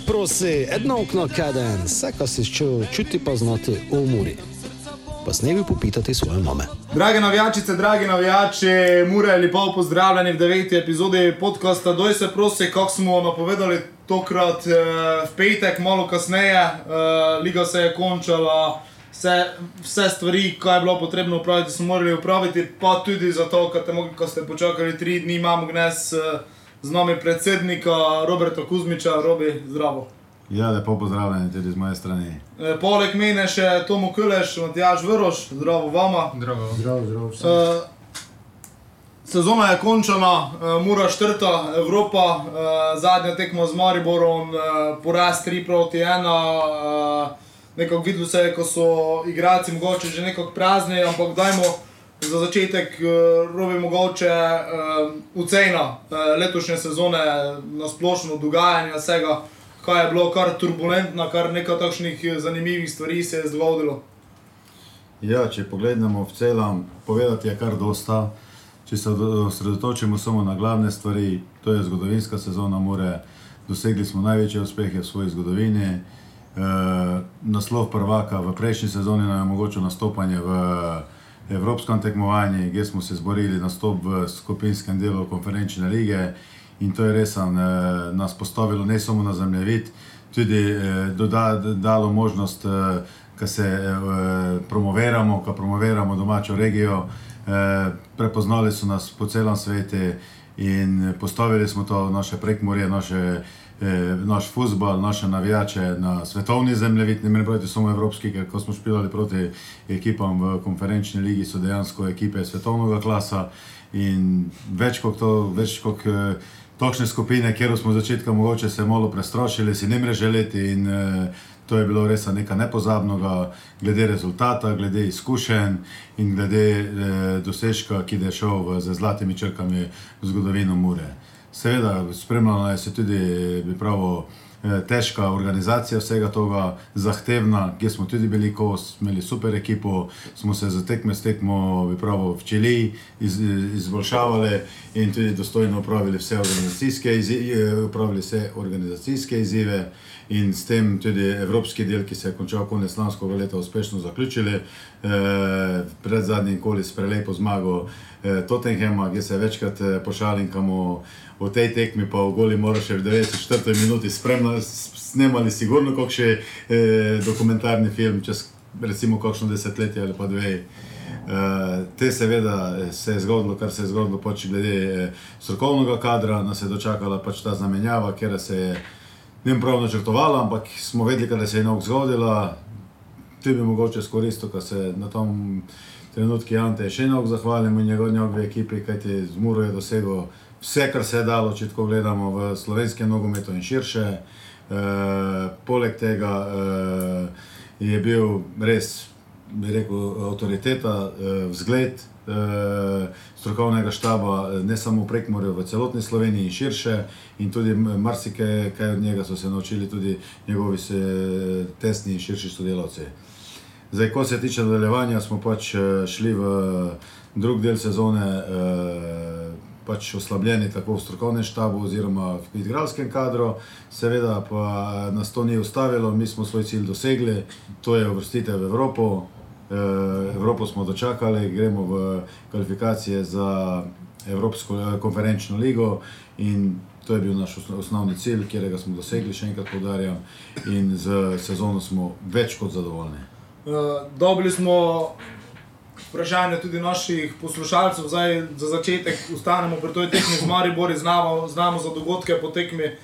se prosi, jedno okno kaden, vse, kar si čutil, čuti pa znati v umori. Pa s nebi popitati svoje mame. Drage navijačice, dragi navijači, mure ali pa pozdravljeni v deveti epizodi podcasta. Doj se prosi, kako smo napovedali tokrat eh, v petek, malo kasneje. Eh, liga se je končala, vse, vse stvari, kaj je bilo potrebno upraviti, smo morali upraviti, pa tudi zato, ker te, ste počakali tri dni, imamo gnes eh, z nami predsednika Roberta Kuzmiča, Robi, zdravo. Ja, lepo pozdravljeni tudi z moje strani. E, poleg mene še Tomo Kuleš, Matjaš Vrš, zdravo vama. Zdravo, zdravo. zdravo e, sezona je končana, e, mora štrta Evropa, e, zadnja tekma z Mariborom, e, poraz 3 proti 1. E, nekako videl se je, ko so igralci mogoče že nekako prazni, ampak dajmo za začetek uh, robi mogoče uh, ocena uh, letošnje sezone, na splošno dogajanje vsega, kaj je bilo kar turbulentno, kar nekaj takšnih zanimivih stvari se je zgodilo. Ja, če pogledamo v celom, povedati je kar dosta. Če se osredotočimo samo na glavne stvari, to je zgodovinska sezona, more, dosegli smo največje uspehe v svoji zgodovini. Uh, naslov prvaka v prejšnji sezoni nam je omogočil nastopanje v Evropskem tekmovanju, kjer smo se zborili na stop v skupinskem delu konferenčne lige in to je res uh, nas postavilo ne samo na zemljevid, tudi uh, doda, dalo možnost, uh, da se uh, promoviramo, da promoviramo domačo regijo. Uh, prepoznali so nas po celem svetu in postavili smo to naše prekmorje, naše eh, naš futbol, naše navijače na svetovni zemljevid, ne moremo biti samo evropski, ker ko smo špilali proti ekipam v konferenčni ligi, so dejansko ekipe svetovnega klasa in več kot to, več kot eh, točne skupine, kjer smo v začetku mogoče se malo prestrašili, si ne more želeti in eh, to je bilo res nekaj nepozabnega, glede rezultata, glede izkušenj in glede eh, dosežka, ki je šel z zlatimi črkami v zgodovino Mure. Seveda, spremljala je tudi, bi pravil, eh, težka organizacija vsega tega, zahtevna, kjer smo tudi bili, ko smo imeli super ekipo, smo se za tekme s tekmo, bi pravil, včeli, iz, izboljšavali in tudi dostojno upravili vse organizacijske, izzive, upravili vse organizacijske izzive in s tem tudi evropski del, ki se je končal konec lanskega leta, uspešno zaključili. Eh, pred zadnjim koli s prelepo zmago eh, Tottenhama, kjer se večkrat eh, pošalim, kamo v tej tekmi, pa v goli moraš še v 94 minuti snemali sigurno kakšen eh, dokumentarni film, čez recimo kakšno desetletje ali pa dve. Uh, te seveda se je zgodilo, kar se je zgodilo, pač glede eh, strokovnega kadra, nas je dočakala pač ta zamenjava, ker se je ne prav načrtovala, ampak smo vedeli, da se je nog zgodila. Tu bi mogoče izkoristil, da se na tom trenutku Ante še enog zahvalim in njegovi ekipi, kajti z Muro je dosegel vse, kar se je dalo, če tako gledamo v slovenskem nogometu in širše. E, poleg tega e, je bil res, bi rekel, avtoriteta, e, vzgled e, strokovnega štaba, ne samo v Prekmorju, v celotni Sloveniji in širše. In tudi marsikaj od njega so se naučili tudi njegovi se, tesni in širši sodelavci. Zdaj, ko se tiče nadaljevanja, smo pač šli v drug del sezone. E, pač oslabljeni tako v strokovnem štabu, oziroma v igralskem kadru, seveda pa nas to ni ustavilo, mi smo svoj cilj dosegli, to je uvrstitev v Evropo. E, Evropo smo dočakali, gremo v kvalifikacije za Evropsko e, konferenčno ligo in to je bil naš osnovni cilj, ki smo dosegli, še enkrat poudarjam, in z sezono smo več kot zadovoljni. Uh, dobili smo vprašanje tudi naših poslušalcev. Zdaj, za začetek ostanemo pri tej tekmi z Maribori, znamo, znamo za dogodke po tekmi,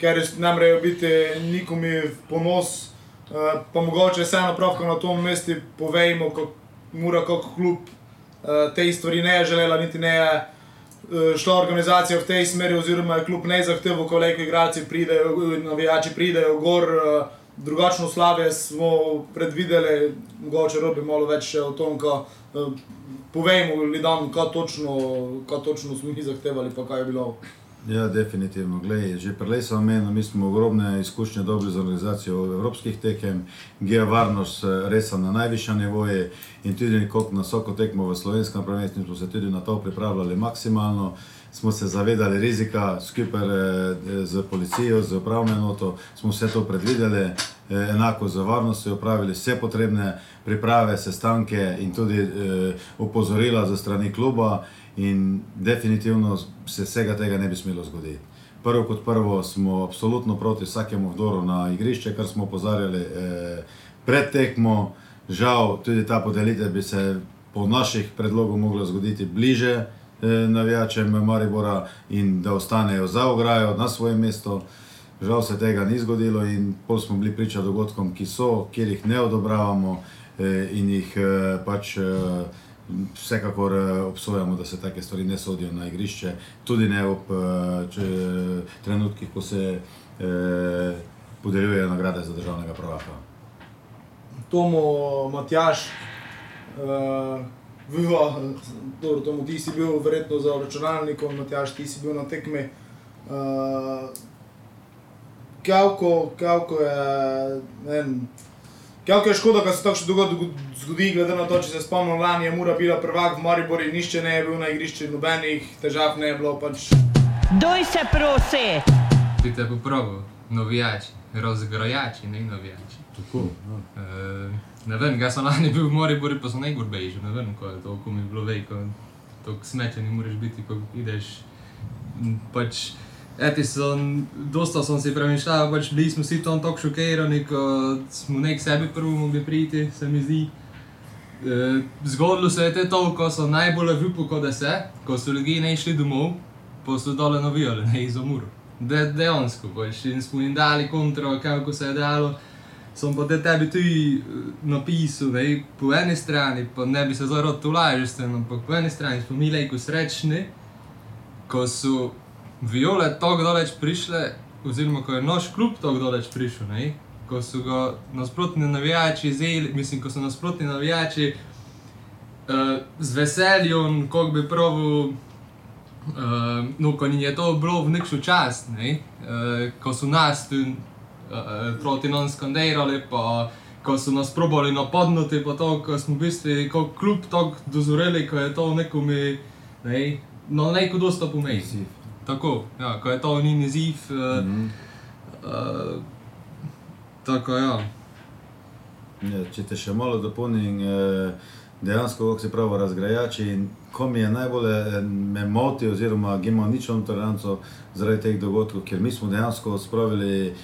ker ne morejo biti nikomi v ponos. Uh, pa mogoče vseeno pravko na tom mestu povejmo, kako mora kot klub uh, te stvari ne je želela, niti ne je uh, šla organizacija v tej smeri, oziroma je klub ne zahteval, koliko igralci pridejo, navijači pridejo gor. Uh, drugačno slavje smo predvideli, mogoče robi malo več o tom, uh, povejmo ljudem, kaj točno, kaj točno smo mi zahtevali, pa kaj je bilo. Ja, definitivno. Glej, že prej sem omenil, mi smo ogromne izkušnje dobili z organizacijo evropskih tekem, gdje je varnost eh, res na najvišjem nivoju in tudi na vsako tekmo v slovenskem prvenstvu smo se tudi na to pripravljali maksimalno smo se zavedali rizika, skupaj z policijo, z upravno enoto, smo vse to predvideli, enako z varnostjo, upravili vse potrebne priprave, sestanke in tudi opozorila za strani kluba. In definitivno se vsega tega ne bi smelo zgoditi. Prvo kot prvo smo absolutno proti vsakemu vdoru na igrišče, kar smo opozarjali eh, pred tekmo. Žal, tudi ta podelitev bi se po naših predlogih mogla zgoditi bliže eh, navijačem Maribora in da ostanejo za ograjo na svojem mestu. Žal se tega ni zgodilo in pol smo bili priča dogodkom, ki so, kjer jih ne odobravamo eh, in jih eh, pač. Eh, Vsekakor eh, obsojamo, da se take stvari ne sodijo na igrišče, tudi ne ob eh, če, trenutkih, ko se eh, podeljujejo nagrade za državnega prvaka. Tomo, Matjaš, uh, Viva, dobro, Tomo, ti si bil verjetno za računalnikom, Matjaš, ti si bil na tekmi. Uh, Kavko, kavko je, ne vem. Kako je škoda, da se to še zgodi, glede na to, če se spomnim, lani je Mura bila prvak v Mariboru, nišče ne je bil na igrišču, nobenih težav ne je bilo. Pač... Doj se prosi! Ti te popravi, navijači, razgrajači, ne navijači. Tako, ja. e, ne vem, jaz sem lani bil v Mariboru, pa sem najgor bežal, ne vem, ko je to, ko mi je bilo vejko, to smeče ne moreš biti, ko ideš. Pač, Eti sem, dosta sem si premišljal, pač bili smo vsi tam tako šokirani, ko smo nek sebi prvo mogli priti, se mi zdi. E, zgodilo se je to, ko so najbolj vjupo, ko da se, ko so ljudje ne išli domov, pa so dole navijali, ne iz omuru. De, dejansko, pač in smo jim dali kontro, kako se je dalo. Sem pa te tebi tudi napisal, da po eni strani, pa ne bi se rad tolažil s tem, ampak po eni strani smo mi lejko srečni, ko so viole tako daleč prišle, oziroma ko je naš klub tako daleč prišel, ne? ko so ga nasprotni navijači zeli, mislim, ko so nasprotni navijači uh, z veseljem, kako bi pravil, uh, no, ko je to bilo v nekšo čast, ne? uh, ko so nas tu uh, proti nam skandirali, pa ko so nas probali napadnuti, pa to, ko smo v bistvu kot klub tako dozoreli, ko je to nekomi, ne, no, neko dosta pomeni. Tako, ja, ko je to ni izziv. Uh, mm -hmm. uh, tako, ja. Ja, če te še malo dopolnim, eh, dejansko, kako se pravi, razgrajači. Ko mi je najbolj eh, me moti, oziroma imamo ničelno toleranco zaradi teh dogodkov, ker mi smo dejansko spravili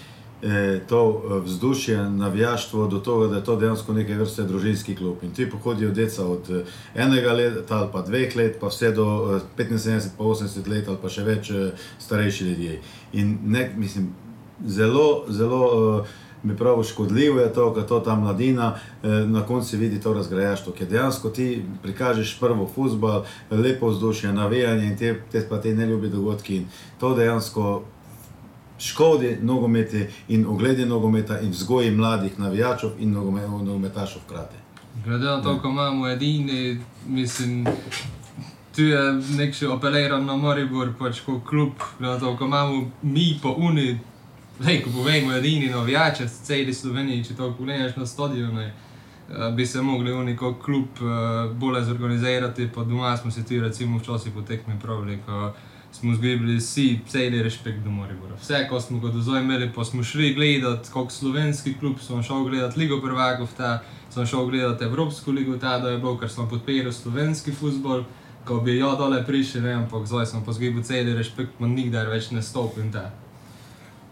eh, to eh, vzdušje, navijaštvo do tega, da je to dejansko neke vrste družinski klub. In ti pohodijo deca od eh, enega leta ali pa dveh let, pa vse do 75, pa 80 let ali pa še več starejši ljudje. In ne, mislim, zelo, zelo. Mi pravi, škodljivo je to, da to ta mladina eh, na koncu vidi to razgrajaštvo, ker dejansko ti prikažeš prvo futbol, lepo vzdušje, navijanje in te, te pa te neljubi dogodki. In to dejansko škodi nogometi in ogledi nogometa in vzgoji mladih navijačev in nogometašov hkrati. Glede na to, ko imamo edini, mislim, tu je nek še apeliran na Maribor, pač kot klub, glede na to, ko imamo mi po Uni, lej, ko povemo edini navijače, celi Sloveniji, če to pogledaš na stadione, bi se mogli oni kot klub bolje zorganizirati, pa doma smo se ti recimo včasih potekmi pravili, ko smo zgibali vsi celi respekt do Moribora. Vse, ko smo ga dozoj imeli, pa smo šli gledati, kot slovenski klub, smo šel gledati Ligo prvakov, ta, smo šel gledati Evropsko ligo, ta, da je bil, ker smo podpirali slovenski futbol, ko bi jo dole prišli, ne, ampak zdaj smo pa zgibali celi respekt, pa nikdar več ne stopim ta.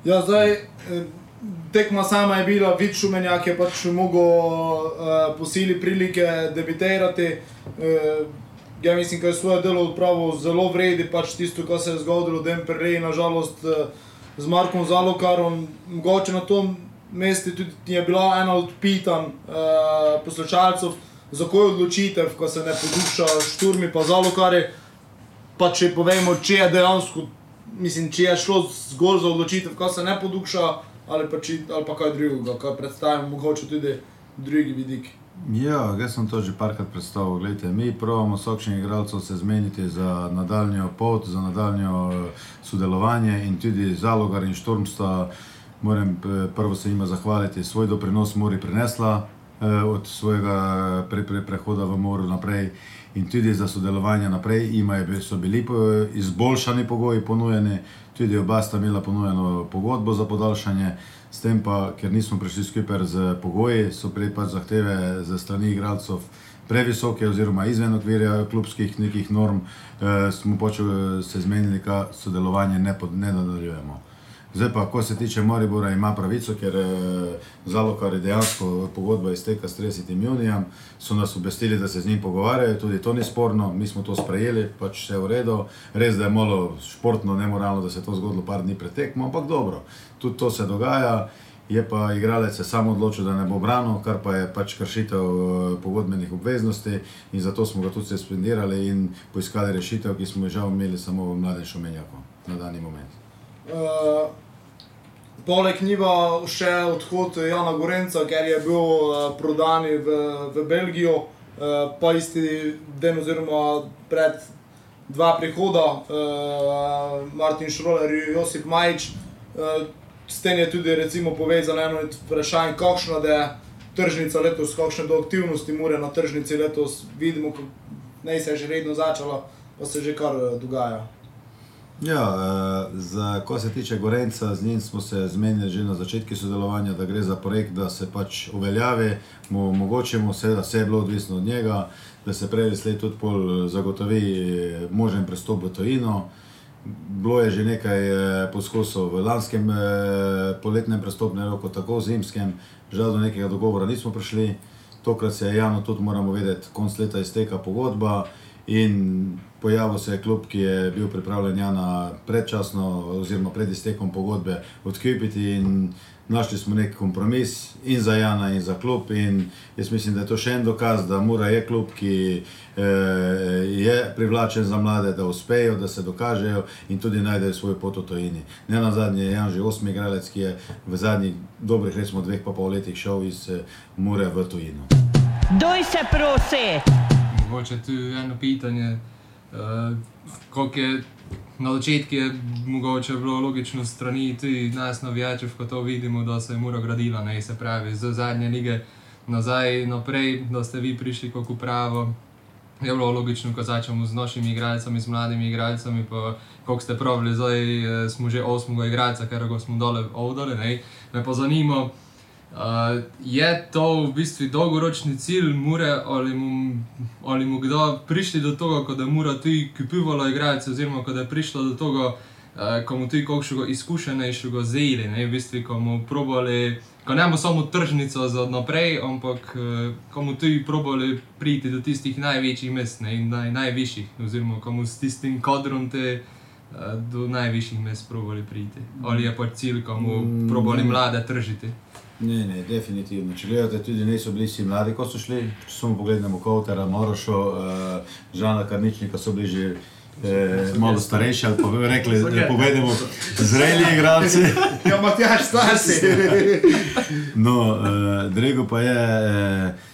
Ja, zdaj, eh, tekma sama je bila, vid šumenjak je pač mogel uh, posili prilike debitirati. Uh, Ja, mislim, da je svoje delo upravil zelo vredi, pač tisto, kar se je zgodilo, da je Perrej, nažalost, eh, z Markom Zalokarom, mogoče na tom mestu tudi je bila ena od pitanj uh, poslušalcev, zakaj odločitev, ko se ne poduša šturmi, pa Zalokari. Pa če povemo, če je dejansko, mislim, če je šlo zgolj za odločitev, ko se ne poduša, ali pa, či, ali pa kaj drugega, kar predstavljamo, mogoče tudi drugi vidiki. Ja, jaz sem to že parkrat predstavil. Glejte, mi pravimo sokšnjih igralcev se zmeniti za nadaljno pot, za nadaljno eh, sodelovanje in tudi zalogar in šturm sta, moram eh, prvo se jima zahvaliti, svoj doprinos mori prinesla eh, od svojega pre, pre, prehoda v moru naprej. In tudi za sodelovanje naprej imajo, so bili po- izboljšani pogoji ponujeni, tudi oba sta imela ponujeno pogodbo za podaljšanje, s tem pa, ker nismo prišli skupaj z pogoji, so prej pač zahteve za strani igralcev previsoke oziroma izven okvirja klubskih nekih norm, eh, smo pač eh, se zmenili, da sodelovanje ne, pod, ne nadaljujemo. Zdaj pa, ko se tiče Maribora, ima pravico, ker eh, Zalokar je dejansko pogodba izteka s 30. junijem, so nas obvestili, da se z njim pogovarjajo, tudi to ni sporno, mi smo to sprejeli, pač vse je v redu. Res, da je malo športno, nemoralno, da se je to zgodilo par dni pred tekmo, ampak dobro, tudi to se dogaja. Je pa igralec se sam odločil, da ne bo branil, kar pa je pač kršitev eh, pogodbenih obveznosti in zato smo ga tudi suspendirali in poiskali rešitev, ki smo jo žal imeli samo v mladem šumenjaku na dani moment. Uh, poleg njega še odhod Jana Gorenca, ker je bil uh, prodan v, v Belgijo, uh, pa isti dan, oziroma pred dva prihoda, uh, Martin Šroler in Josip Majič. Uh, s tem je tudi recimo, povezano eno od vprašanj, kakšna je tržnica letos, kakšne do aktivnosti mure na tržnici letos. Vidimo, da se je že redno začelo, pa se že kar dogaja. Ja, eh, za, ko se tiče Gorenca, z njim smo se zmenili že na začetku sodelovanja, da gre za projekt, da se pač uveljavi, mu omogočimo, seveda vse je bilo odvisno od njega, da se prej slej tudi pol zagotovi eh, možen prestop v tojino. Bilo je že nekaj eh, poskusov v lanskem eh, poletnem prestopnem roku, tako v zimskem, žal do nekega dogovora nismo prišli. Tokrat se je javno tudi moramo vedeti, konc leta izteka pogodba in pojavil se je klub, ki je bil pripravljen Jana predčasno oziroma pred iztekom pogodbe odkupiti našli smo nek kompromis in za Jana in za klub in jaz mislim, da je to še en dokaz, da Mura je klub, ki eh, je privlačen za mlade, da uspejo, da se dokažejo in tudi najdejo svoj pot v tojini. Ne na zadnje je Jan že osmi igralec, ki je v zadnjih dobrih, recimo dveh pa pol letih šel iz eh, Mure v tujino. Doj se prosi! Mogoče tu eno pitanje, uh, je na začetku je mogoče bilo logično strani tudi nas navijačev, ko to vidimo, da se je mora gradila, ne se pravi, z zadnje lige nazaj naprej, da ste vi prišli kako pravo. Je bilo logično, ko začnemo z našimi igralcami, z mladimi igralcami, pa koliko ste pravili, zdaj eh, smo že osmega igralca, ker ga smo dole ovdole. Me pa zanima, Uh, je to v bistvu dolgoročni cilj Mure, ali mu, ali mu kdo prišli do tega, da Mura tudi kupivala igralce, oziroma da je prišlo do tega, uh, ko mu tudi kakšnega izkušenejšega zeli, ne, v bistvu, ko mu probali, ko ne bomo samo tržnico za naprej, ampak uh, ko mu tudi probali priti do tistih največjih mest ne, in naj, najvišjih, oziroma ko mu s tistim kadrom te do najvišjih mest probali priti. Ali je pač cilj, ko mu probali mlade tržiti. Ne, ne, definitivno. Če gledate, tudi niso bili vsi mladi, ko so šli. Če samo pogledamo Kowtera, Morošo, uh, Žana Karničnika, so bili že eh, malo starejši, ali pa bi rekli, da povedemo, zreli igralci. Ja, Matjaš, stasi. No, uh, Drego pa je, uh,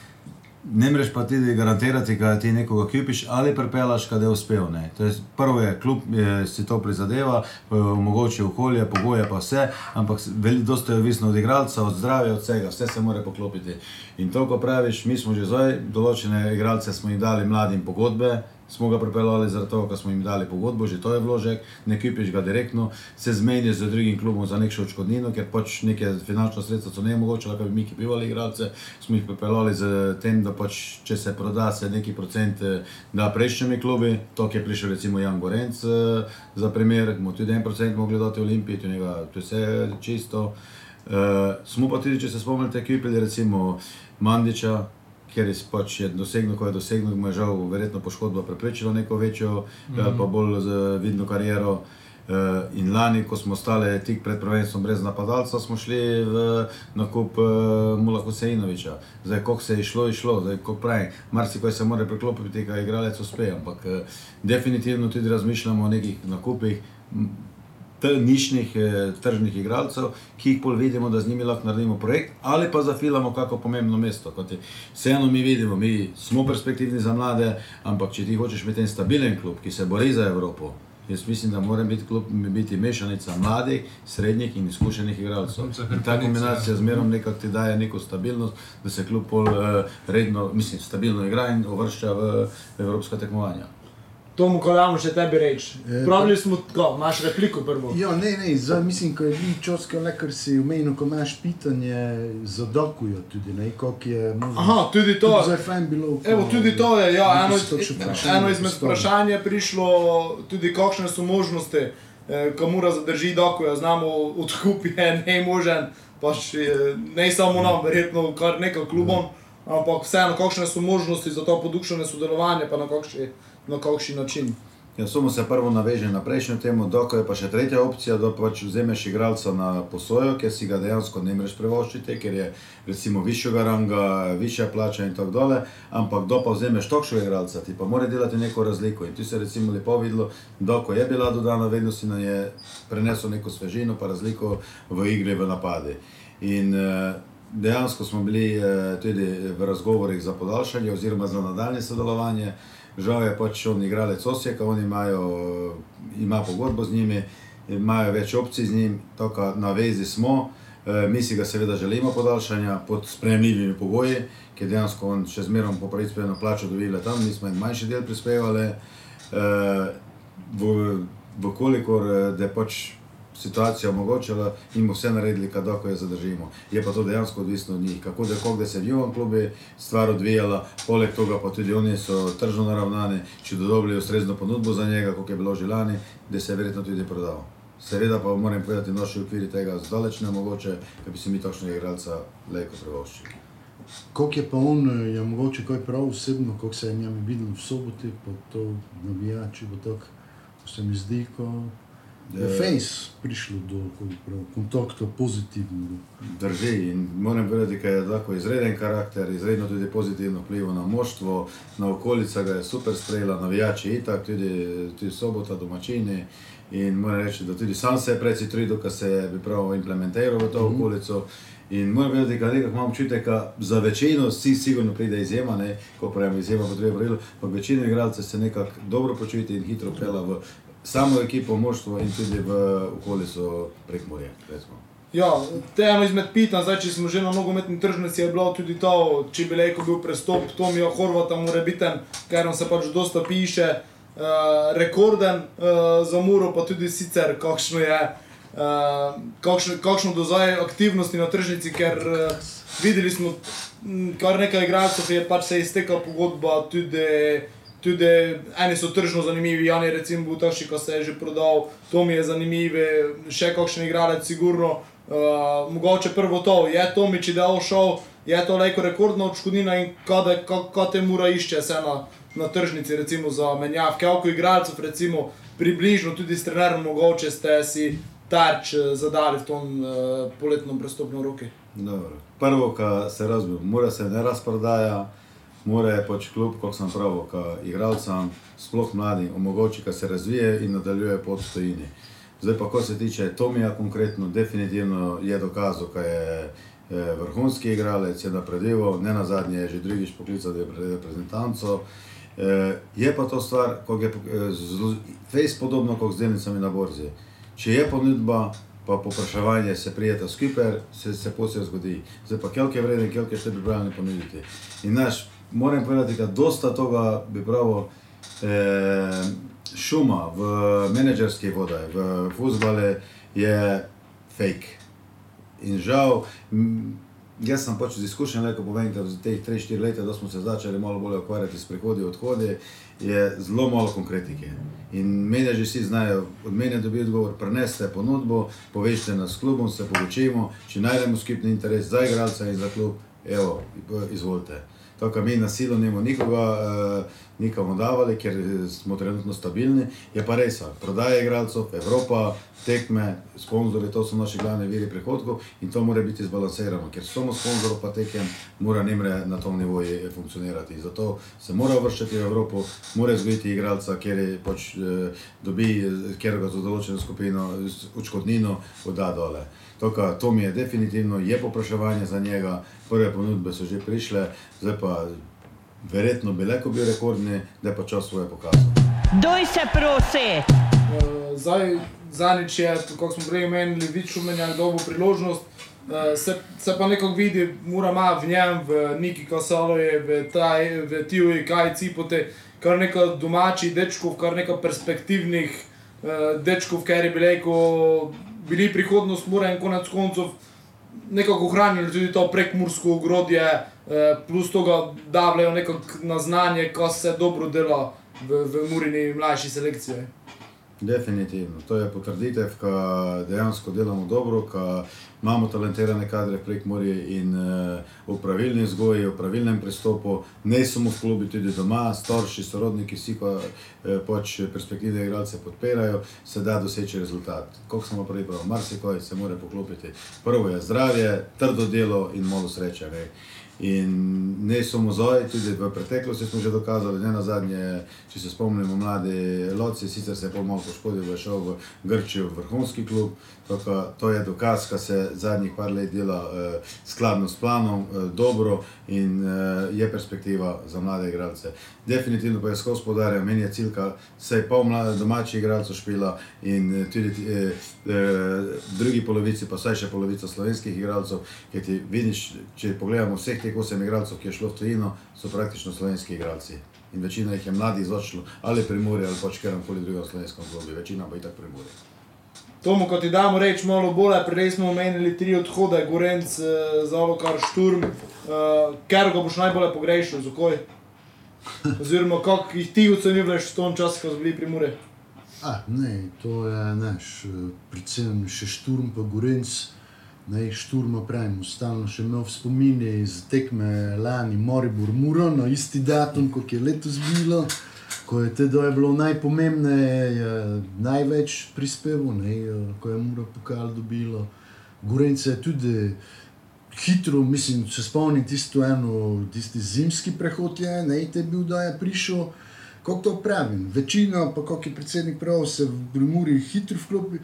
ne moreš pa ti garantirati, da ti nekoga kupiš ali prepelaš, kad je uspel. Ne. To je, prvo je klub, je, si to prizadeva, eh, omogoči okolje, pogoje pa vse, ampak dosta je odvisno od igralca, od zdravja, od vsega, vse se mora poklopiti. In to, ko praviš, mi smo že zdaj, določene igralce smo jim dali mladim pogodbe, smo ga pripeljali zaradi toho, ker smo jim dali pogodbo, že to je vložek, ne kupiš ga direktno, se zmeniš z drugim klubom za nekšno odškodnino, ker pač neke finančne sredstva so nemogoče, lahko bi mi kupivali igralce, smo jih pripeljali z tem, da pač, če se proda, se neki procent eh, da prejšnjimi klubi, to je prišel recimo Jan Gorenc eh, za primer, bomo tudi en procent mogli dati Olimpiji, to, njega, to je vse čisto. Uh, smo pa tudi, če se spomnite, kupili recimo Mandiča, ker je pač je dosegel, ko je dosegel, mu je žal verjetno poškodba preprečila neko večjo mm -hmm. ali pa bolj z vidno kariero. Uh, in lani, ko smo ostali tik pred prvenstvom brez napadalca, smo šli v nakup Mula Husejnoviča. Zdaj, kako se je šlo, je šlo, zdaj, ko pravi, marsikaj se mora preklopiti, da igralec uspe, ampak definitivno tudi razmišljamo o nekih nakupih nišnih eh, tržnih igralcev, ki jih pol vidimo, da z njimi lahko naredimo projekt ali pa zafilamo kako pomembno mesto. Vseeno mi vidimo, mi smo perspektivni za mlade, ampak če ti hočeš imeti en stabilen klub, ki se bori za Evropo, Jaz mislim, da mora biti klub biti mešanica mladih, srednjih in izkušenih igralcev. In ta kombinacija zmerom nekako ti daje neko stabilnost, da se klub pol eh, redno, mislim, stabilno igra in uvršča v evropska tekmovanja. Tomu, ko damo še tebi reči. Eh, Pravili smo, ko imaš repliko prvo. Ja, ne, ne, zdaj mislim, ko je vi čoska, le kar si omenil, ko imaš pitanje, zadokujo tudi, ne, koliko je možno. Aha, tudi to. Tudi Zdaj fajn bilo. ko- Evo, tudi to je, ja, eno, vprašanje eno izmed vprašanj je prišlo, tudi kakšne so možnosti, eh, ko mora zadrži dokuja, znamo, odkup je nemožen, pač eh, ne samo nam, verjetno kar nekaj klubom, ampak vseeno, kakšne so možnosti za to podukšene sodelovanje, pa na kakšen, na kakšen način. Ja, samo se prvo naveže na prejšnjo temo, doko je pa še tretja opcija, da pač vzameš igralca na posojo, ker si ga dejansko ne moreš privoščiti, ker je recimo višjega ranga, višja plača in tako dalje, ampak do pa vzameš takšnega igralca, ti pa mora delati neko razliko. In tu se je recimo lepo videlo, doko je bila dodana vrednost in je prenesel neko svežino pa razliko v igri, v napadi. In eh, dejansko smo bili eh, tudi v razgovorih za podaljšanje oziroma za nadaljne sodelovanje. Žal je pač on igralec Osijeka, oni imajo, ima pogodbo z njimi, imajo več opcij z njim, tako na vezi smo. E, mi si ga seveda želimo podaljšanja pod sprejemljivimi pogoji, ker dejansko on še zmeraj po prispevno plačo dobiva tam, mi smo en manjši del prispevali. E, v, vkolikor eh, da pač situacija omogočala in bomo vse naredili, kadar jo zadržimo. Je pa to dejansko odvisno od njih, kako da kako se v njihovem klubu stvar odvijala, poleg tega pa tudi oni so tržno naravnani, če dobili ustrezno ponudbo za njega, kot je bilo že lani, da se je verjetno tudi prodal. Seveda pa moram povedati, da naši okviri tega zdaleč ne mogoče, da bi si mi takšnega igralca lejko privoščili. Koliko je pa on, eh, je mogoče kaj prav osebno, koliko se je njami videl v soboti, pa to navijači bo tako, se mi zdi, ko je Eh. face prišlo do prav, kontakta pozitivnega. Drži in moram povedati, da je tako izreden karakter, izredno tudi pozitivno vplival na moštvo, na okolico ga je super sprejela, navijači itak, tudi, tudi sobota, domačini. In moram reči, da tudi sam se je precej trudil, da se je bi prav implementiral v to okolico. In moram vedeti, da nekako imam občutek, da za večino si sigurno pride izjema, ne, ko pravim izjema, potrebuje pravilo, ampak večina igralcev se nekako dobro počuti in hitro pela v samo ekipo, moštvo in tudi v okolico prek morja. Ja, to je eno izmed pitanj, zdaj, če smo že na nogometni tržnici, je bilo tudi to, če bi rekel, bil prestop Tomija Horvata, mora biti, ker nam se pač dosta piše, uh, rekorden uh, za Muro, pa tudi sicer, kakšno je, uh, kakšno, kakšno do zdaj aktivnosti na tržnici, ker uh, videli smo kar nekaj igralcev, je pač se izteka pogodba, tudi, tudi eni so tržno zanimivi, Jan je recimo bil takšni, ko se je že prodal, Tomi je zanimiv, še kakšen igralec, sigurno. Uh, mogoče prvo to, je Tomič ideal šel, je to leko rekordna odškodnina in kaj ka te mora išče se na, na tržnici, recimo za menjavke, koliko igralcev, recimo približno tudi s trenerom, mogoče ste si tarč eh, zadali v tom uh, poletnem prestopnem roki. Prvo, kar se razumem, mora se ne razprodaja, mora je pač klub, kot sem pravil, ka igralcem, sploh mladim, omogoči, da se razvije in nadaljuje pot stojini. Zdaj pa, ko se tiče Tomija konkretno, definitivno je dokazal, da je eh, vrhunski igralec, je napredoval, ne na zadnje je že drugič poklical reprezentanco. Eh, je pa to stvar, ko je zelo- fejs podobno kot z delnicami na borzi. Če je ponudba, pa popraševanje se prijeta skupaj, se, se posel zgodi. Zdaj pa kelke vreden, kelke ste pripravljeni ponuditi. In naš, moram povedati, da dosta toga bi pravo eh, šuma v menedžerskih vodah, v futbale je fake. In žal, jaz sem pač z izkušenj lahko povem, da v teh 3-4 leta, da smo se začeli malo bolj ukvarjati s prihodi in odhodi, je zelo malo konkretike. In menedži vsi znajo, od mene dobijo odgovor, prenesite ponudbo, povežite nas s klubom, se pogočimo, če najdemo skupni interes za igralca in za klub, evo, izvolite. Tako mi na silo nimo nikoga, uh, nikomu davali, ker smo trenutno stabilni. Je pa res, prodaja igralcev, Evropa, tekme, sponzorji, to so naši glavni viri prihodkov in to mora biti zbalansirano, ker samo sponzorov pa tekem mora nemre na tom nivoju funkcionirati. Zato se mora vrščati v Evropo, mora zgoditi igralca, ker pač eh, dobi, eh, ker ga za določeno skupino odškodnino odda dole. Toka, to mi je definitivno, je popraševanje za njega, prve ponudbe so že prišle, zdaj pa verjetno bi lahko bil rekordni, da je pa čas svoje pokazal. Doj se prosi! Eh, zdaj, zanič je, kako smo prej menili, več umenjali dolgo priložnost. Uh, se, se pa nekako vidi, mora ima v njem, v Niki Kasalovi, v, taj- v Tiju, kaj cipote, kar nekaj domačih dečkov, kar nekaj perspektivnih uh, dečkov, ker je bili, ko bili prihodnost mora in konec koncev nekako ohranili tudi to prekmursko ogrodje, eh, plus tega davljajo nekako na znanje, ko se dobro dela v, v Murini mlajši selekciji. Definitivno. To je potrditev, da dejansko delamo dobro, da imamo talentirane kadre prek Morje in uh, v pravilni vzgoji, v pravilnem pristopu, ne samo v klubi, tudi doma, starši, sorodniki, vsi pa uh, pač perspektivne igralce podpirajo, se da doseči rezultat. Kot smo prej pravili, marsikaj se mora poklopiti. Prvo je zdravje, trdo delo in malo sreče. Ne? In ne samo zdaj, tudi v preteklosti smo že dokazali, ne na zadnje, če se spomnimo, mladi loci, sicer se je pol malo poškodil, šel v Grčijo, v vrhunski klub. Tako, to je dokaz, da se zadnjih par let dela eh, skladno s planom, eh, dobro in eh, je perspektiva za mlade igralce. Definitivno pa je skozi podarjam, meni je cilj, da se je pol mlade domačih igralcev špila in eh, tudi eh, eh, drugi polovici, pa vsaj še polovica slovenskih igralcev, ker ti vidiš, če pogledamo vseh teh osem igralcev, ki je šlo v tujino, so praktično slovenski igralci. In večina jih je mladih začelo ali primorje ali pač kjerkoli drugega v slovenskem klubu, večina pa je tako primorje. Tomu, kot ti damo reči, malo bolje, prej smo omenili tri odhode, Gorenc, eh, Zalokar, Šturm, uh, ker ga boš najbolje pogrešal, zakaj? Oziroma, kako jih ti ocenjuješ v tom času, ko so bili pri Muri? A, ne, to je naš, predvsem še šturm, pa Gorenc. Ne, šturma pravim, stalno še imel v spomini iz tekme lani Moribor Muro na isti datum, kot je letos bilo, ko je teda je bilo najpomembneje, največ prispeval, ne, ko je Muro pokal dobilo. Gorenca je tudi hitro, mislim, se spomnim tisto eno, tisti zimski prehod je, ne, te je bil, da je prišel. Kako to pravim? Večina, pa kako je predsednik prav, se v Primorju hitro vklopi.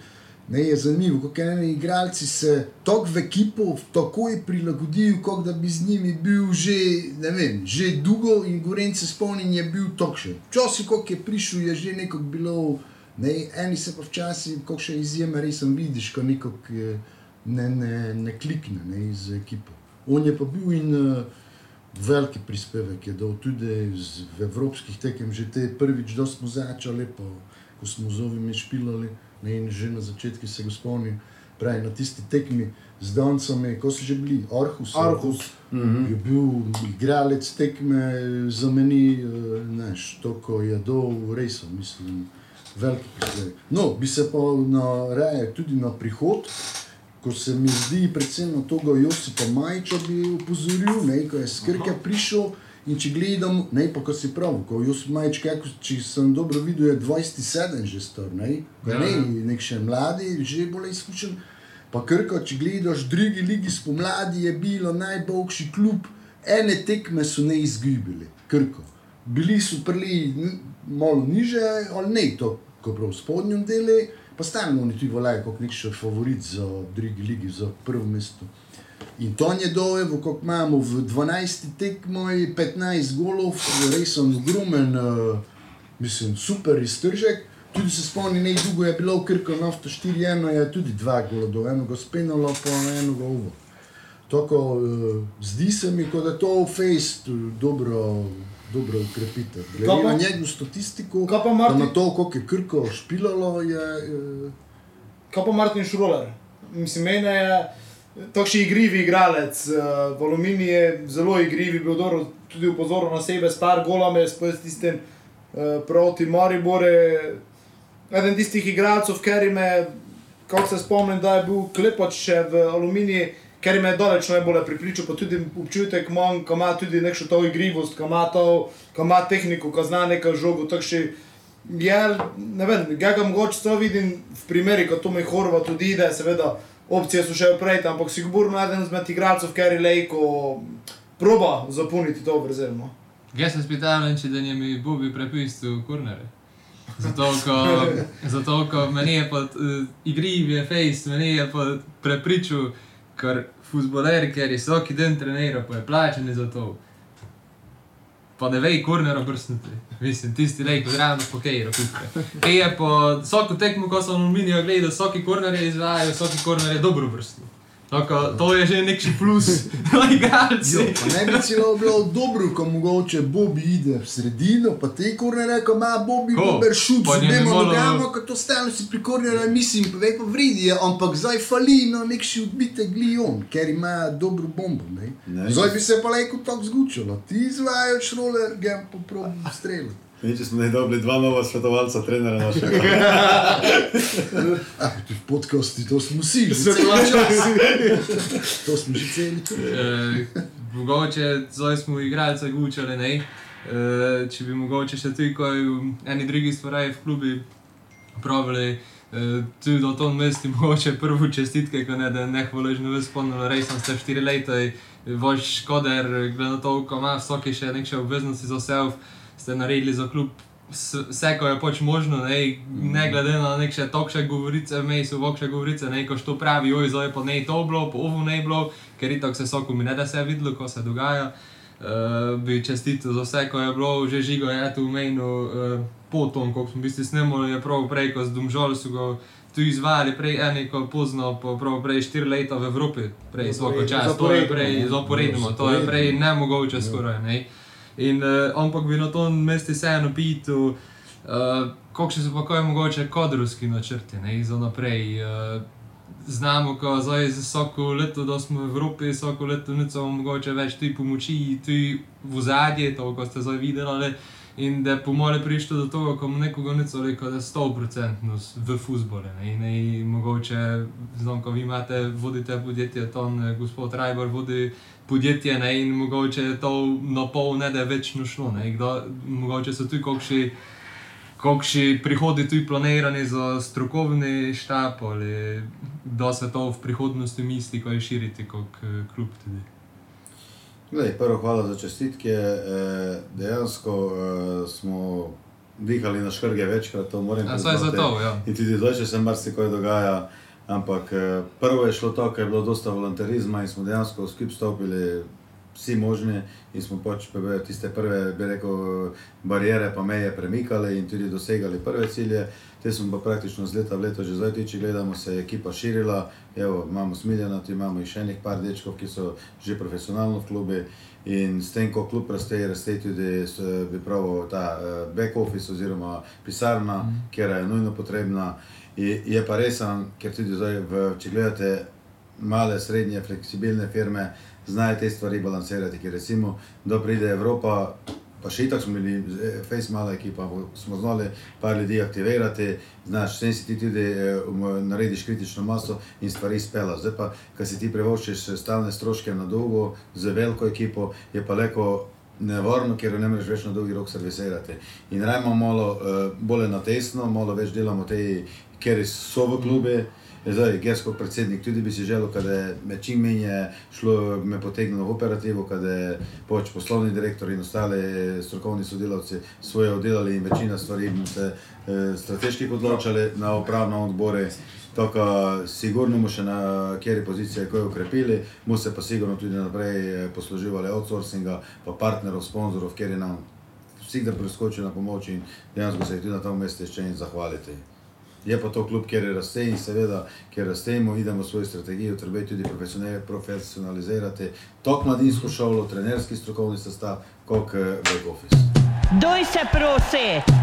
Ne, je zanimivo, kako eni igralci se tako v ekipo takoj prilagodijo, kot da bi z njimi bil že, ne vem, že dolgo in Gorenc se spomnim, je bil tokšen. Včasih, ko je prišel, je že nekako bilo, ne, eni se pa včasih, ko še izjema resem vidiš, ko nekako eh, ne, ne, ne klikne ne, iz ekipo. On je pa bil in uh, veliki prispevek je dal tudi z, v evropskih tekem, že te prvič, da smo začeli, pa ko smo z ovimi špilali, ne, in že na začetku se ga spomnim, pravi na tisti tekmi z Dancami, ko so že bili, Orhus. Aarhus. Je bil igralec tekme za meni, eh, znaš, to, ko je dol resel, mislim, veliki prispevek. No, bi se pa na raje tudi na prihod, ko se mi zdi, predvsem na toga Josipa Majča bi upozoril, ne, ko je skrke prišel. In če gledam, ne pa ko si prav, ko Josip Majč, kako, če sem dobro videl, je 27 že star, ne, Ja, ne, ja. nek še mladi, že bolj izkušen. Pa Krko, če gledaš, drugi ligi spomladi je bilo najboljši klub, ene tekme so ne izgubili, Krko. Bili so prili malo niže, ali ne to, ko prav v spodnjem delu, pa stalno oni tudi volajo kot nek še favorit za drugi ligi, za prvo mesto. In to je dojevo, kot imamo v 12 tekmoj 15 golov, res sem ogromen, uh, mislim, super iztržek. Tudi se spomnim, ne dolgo je bilo v Krku nafto 4-1, je tudi dva gola do enega spenalo, pa enega uvo. Tako, uh, zdi se mi, kot da to fejst dobro, dobro ukrepite. Glede Kaj pa- na njegovo statistiko, Kaj pa Martin? na to, koliko je Krko špilalo, je... Uh, Kaj pa Martin Šroler? Mislim, meni je takšen igrivi igralec. eh, V Aluminiji je zelo igrivi, bil dobro tudi upozoril na sebe s par golami, sploh s tistim eh, proti Maribore. Eden tistih igralcev, ker me, kako se spomnim, da je bil klepač še v Aluminiji, ker me je daleč najbolj pripričal, pa tudi občutek imam, ko ima tudi nekšno to igrivost, ko ima, to, ko ima tehniko, ko zna nekaj žogo, takšni Je, ne vem, ga mogoče to vidim v primeri, ko Tomi Horvat tudi ide, seveda opcije so še prej, ampak sigurno eden izmed igralcev, ker je lejko proba zapolniti to vrzel. No. Jaz se spitavam, če da je mi Bobi prepisal kurnere. Zato, ko, zato, ko meni je pod uh, igrivi je face, meni je pod prepričal, ker futboler, ker je vsak dan treniral, pa je plačen za to. Pa ne vej kornera brstniti. Mislim, tisti lej, kot ravno po kejru, kupke. Kaj je po vsako tekmo, ko sem aluminijo gledal, vsaki korner je izvajal, vsaki korner je dobro brstnil. Tako, to je že neki plus igralci. Ne bi celo bilo dobro, ko mogoče Bobby ide v sredino, pa te korne reko, ima Ko? dober šut, malo- nogama, kot to stalno si pri kornera mislim, vej pa vridi, ampak zdaj fali na nek še odbite glion, ker ima dobro bombo, ne. Ne. Zdaj bi se pa lejko tako zgučalo, ti izvajaš roller, ga pa probi streljati. Mi če smo ne dobili dva nova svetovalca, trenera našega. Tu v podkasti, to smo vsi, že to smo že celi. Eh, mogoče zdaj smo igralce gučali, ne. Eh, če bi mogoče še ti, ko je v eni drugi stvari v klubi pravili, eh, tudi do to mesti, mogoče prvo čestitke, ko ne, da ne hvaležno ves spomnilo, res sem ste štiri leta, vaš škoder, glede na to, ko ima vsake še neke obveznosti za self, ste naredili za klub. s- Vse, ko je pač možno, ne, ne glede na neke tokše govorice, mej so vokše govorice, ne, ko što pravi, oj, zdaj pa ne to bilo, pa ovo ne bilo, ker itak se soko mi ne da se videlo, ko se dogaja. Uh, bi čestitil za vse, ko je bilo že žigo, je tu v menu, uh, potom, ko smo v bistvu snemali, je prav prej, ko z Domžol so ga tu izvajali, prej eni, ko pozno, pa prav prej štiri leta v Evropi, prej svako čas, to je prej zaporedno, to je prej nemogoče skoraj, ne. In uh, ampak bi na tom mestu vseeno pitu, uh, kakšni so pa kaj mogoče kadrovski načrti, ne, za naprej. Uh, znamo, ko zdaj vsako leto, da smo v Evropi, vsako leto niso mogoče več ti pomoči, ti v zadje, to, ko ste zdaj videli. In da je po mojem prišlo do tega, ko mu nekoga niso rekel, da je 100% v futbole. Ne, in mogoče, znam, ko vi imate, vodite podjetje, ton eh, gospod Rajbor vodi podjetje ne, in mogoče je to na pol ne da je večno šlo. Kdo, mogoče so tu kakšni kakšni prihodi tu planirani za strokovni štab ali da se to v prihodnosti misli, ko je širiti kot eh, klub tudi. Glej, prvo hvala za čestitke. Eh, Dejansko eh, smo dihali na škrge večkrat, to moram A saj za priznati. to, ja. In tudi zdaj, če se marsikaj dogaja, ampak eh, prvo je šlo to, ker je bilo dosta volonterizma in smo dejansko skupaj stopili vsi možni in smo pač tiste prve, bi rekel, barijere pa meje premikali in tudi dosegali prve cilje. Te smo pa praktično z leta v leto že zdaj, tudi če gledamo, se je ekipa širila. Evo, imamo Smiljana, tu imamo in še enih par dečkov, ki so že profesionalno v klubi. In s tem, ko klub raste, raste tudi, bi pravil, ta eh, back office oziroma pisarna, mm. kjer je nujno potrebna. Je, je pa resen, ker tudi zdaj, v, če gledate male, srednje, fleksibilne firme, znajo te stvari balansirati. Ker recimo, da pride Evropa, pa še itak smo bili, eh, face mala ekipa, smo znali par ljudi aktivirati, znaš, s tem si ti tudi eh, narediš kritično maso in stvari spela. Zdaj pa, ko si ti privoščiš eh, stalne stroške na dolgo z veliko ekipo, je pa leko nevarno, ker jo ne moreš več na dolgi rok servisirati. In rajmo malo uh, bolj na tesno, malo več delamo te, ker so v klubi. Zdaj, jaz kot predsednik tudi bi si želel, da me čim manj je šlo, me potegnilo v operativo, da je pač poslovni direktor in ostali strokovni sodelavci svoje oddelali in večina stvari bomo se eh, strateški odločali na upravnem odboru. Tako, sigurno bomo še na kjeri pozicije kaj ukrepili, bomo se pa sigurno tudi naprej eh, posluživali outsourcinga, pa partnerov, sponzorov, kjer je nam vsi, da priskočijo na pomoč in dejansko se jih tudi na tem mestu še in zahvaliti. Je pa to klub, kjer raste in seveda, ker rastemo, idemo svojo strategijo, treba je tudi profesional- profesionalizirati tako mladinsko šolo, trenerski strokovni sestav, kot eh, back office. Doj se prosi!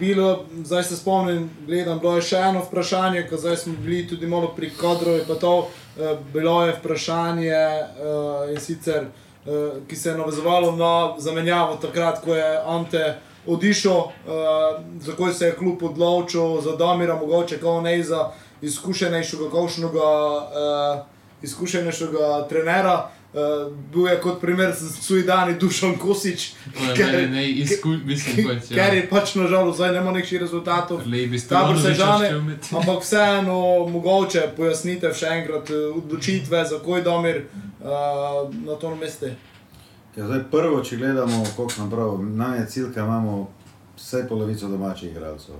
Bilo, zdaj se spomnim, gledam, bilo je še eno vprašanje, ko zdaj smo bili tudi malo pri kadru, pa to eh, bilo je vprašanje eh, in sicer, eh, ki se je navezovalo na zamenjavo takrat, ko je Ante odišel, eh, za koj se je klub odločil, za Damira, mogoče kao ne za izkušenejšega, kakšnega eh, izkušenejšega trenera. Uh, bil je kot primer Suidani Dušan Kosič, je mislim, pač, ja. ker je pač nažalost zdaj nema nekih rezultatov. Tabor se žane, imeti. ampak vseeno mogoče pojasnite še enkrat odločitve, zakaj Domir uh, na to mestu. Ja, zdaj, prvo, če gledamo, koliko nam pravi, nam je cilj, da imamo vsaj polovico domačih igralcev.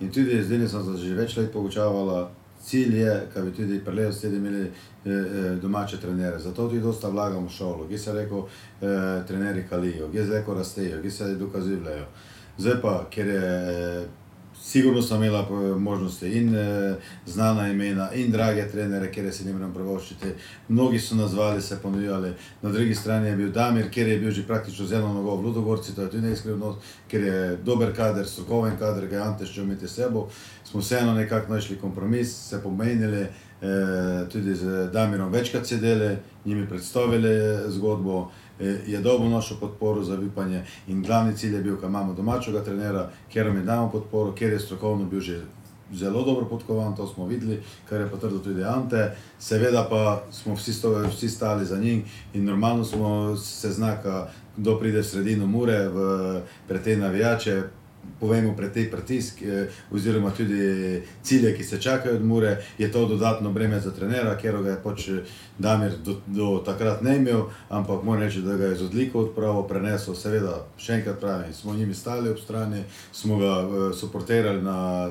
In tudi zdaj sem se že več let poučavala, cilj je, da bi tudi prelev stedi imeli eh, eh, domače trenere. Zato tudi dosta vlagamo v šolo, ki se reko eh, trenerji kalijo, ki se reko rastejo, ki se dokazujejo. Zdaj pa, ker je eh, sigurno sem imela eh, možnosti in eh, znana imena in drage trenere, kjer se ne morem pravoščiti. Mnogi so nazvali, se ponujali. Na drugi strani je bil Damir, kjer je bil že praktično z eno nogo v Ludogorci, to je tudi neiskrivnost, ker je dober kader, strokoven kader, ga je Ante še imeti s sebo. Smo vseeno nekako našli kompromis, se pomenili, eh, tudi z Damirom večkrat sedeli, njimi predstavili zgodbo. Eh, Je dobil našo podporo za vipanje in glavni cilj je bil, da imamo domačega trenera, kjer mi damo podporo, ker je strokovno bil že zelo dobro podkovan, to smo videli, kar je potrdil tudi Ante. Seveda pa smo vsi, sto, vsi stali za njim in normalno smo se znaka, kdo pride v sredino mure, v, pred te navijače, povemo pred te pritisk, eh, oziroma tudi cilje, ki se čakajo od Mure, je to dodatno breme za trenera, ker ga je pač eh, Damir do, do takrat ne imel, ampak moram reči, da ga je z odliko odpravo prenesel. Seveda, še enkrat pravim, smo njimi stali ob strani, smo ga uh, suportirali na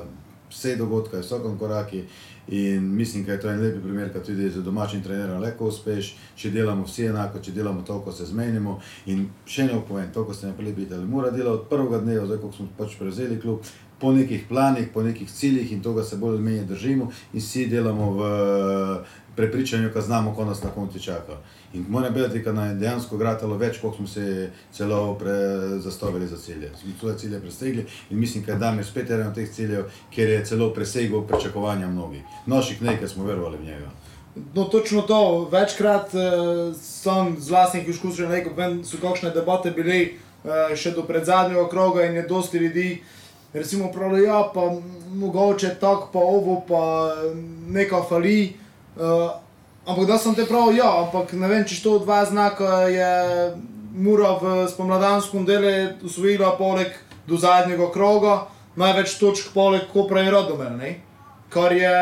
vse dogodke, v vsakem koraku. In mislim, da je to en lep primer, da tudi z domačim trenerom lahko uspeš, če delamo vsi enako, če delamo to, ko se zmenimo. In še ne povem, to, ko ste me prej pitali, mora delati od prvega dneva, zdaj ko smo pač prevzeli klub, po nekih planih, po nekih ciljih in tega se bolj ali manj držimo in vsi delamo v prepričanju, da znamo, ko nas na koncu čaka. In moram vedeti, da nam je dejansko gratalo več, kot smo se celo zastavili za cilje. Smo svoje cilje presegli in mislim, da je Damir spet eden od teh ciljev, ker je celo presegel pričakovanja mnogih. Naših nekaj smo verovali v njega. No, točno to. Večkrat uh, sem z vlastnih izkušenj rekel, da so kakšne debate bile uh, še do predzadnjega kroga in je dosti ljudi. Recimo, pravijo, ja, pa mogoče tako, pa ovo, pa nekaj fali. Uh, ampak da sem te prav, ja, ampak ne vem, če to dva znaka je Mura v spomladanskem delu usvojila poleg do zadnjega kroga, največ točk poleg Kopra in Rodomel, ne? Kar je,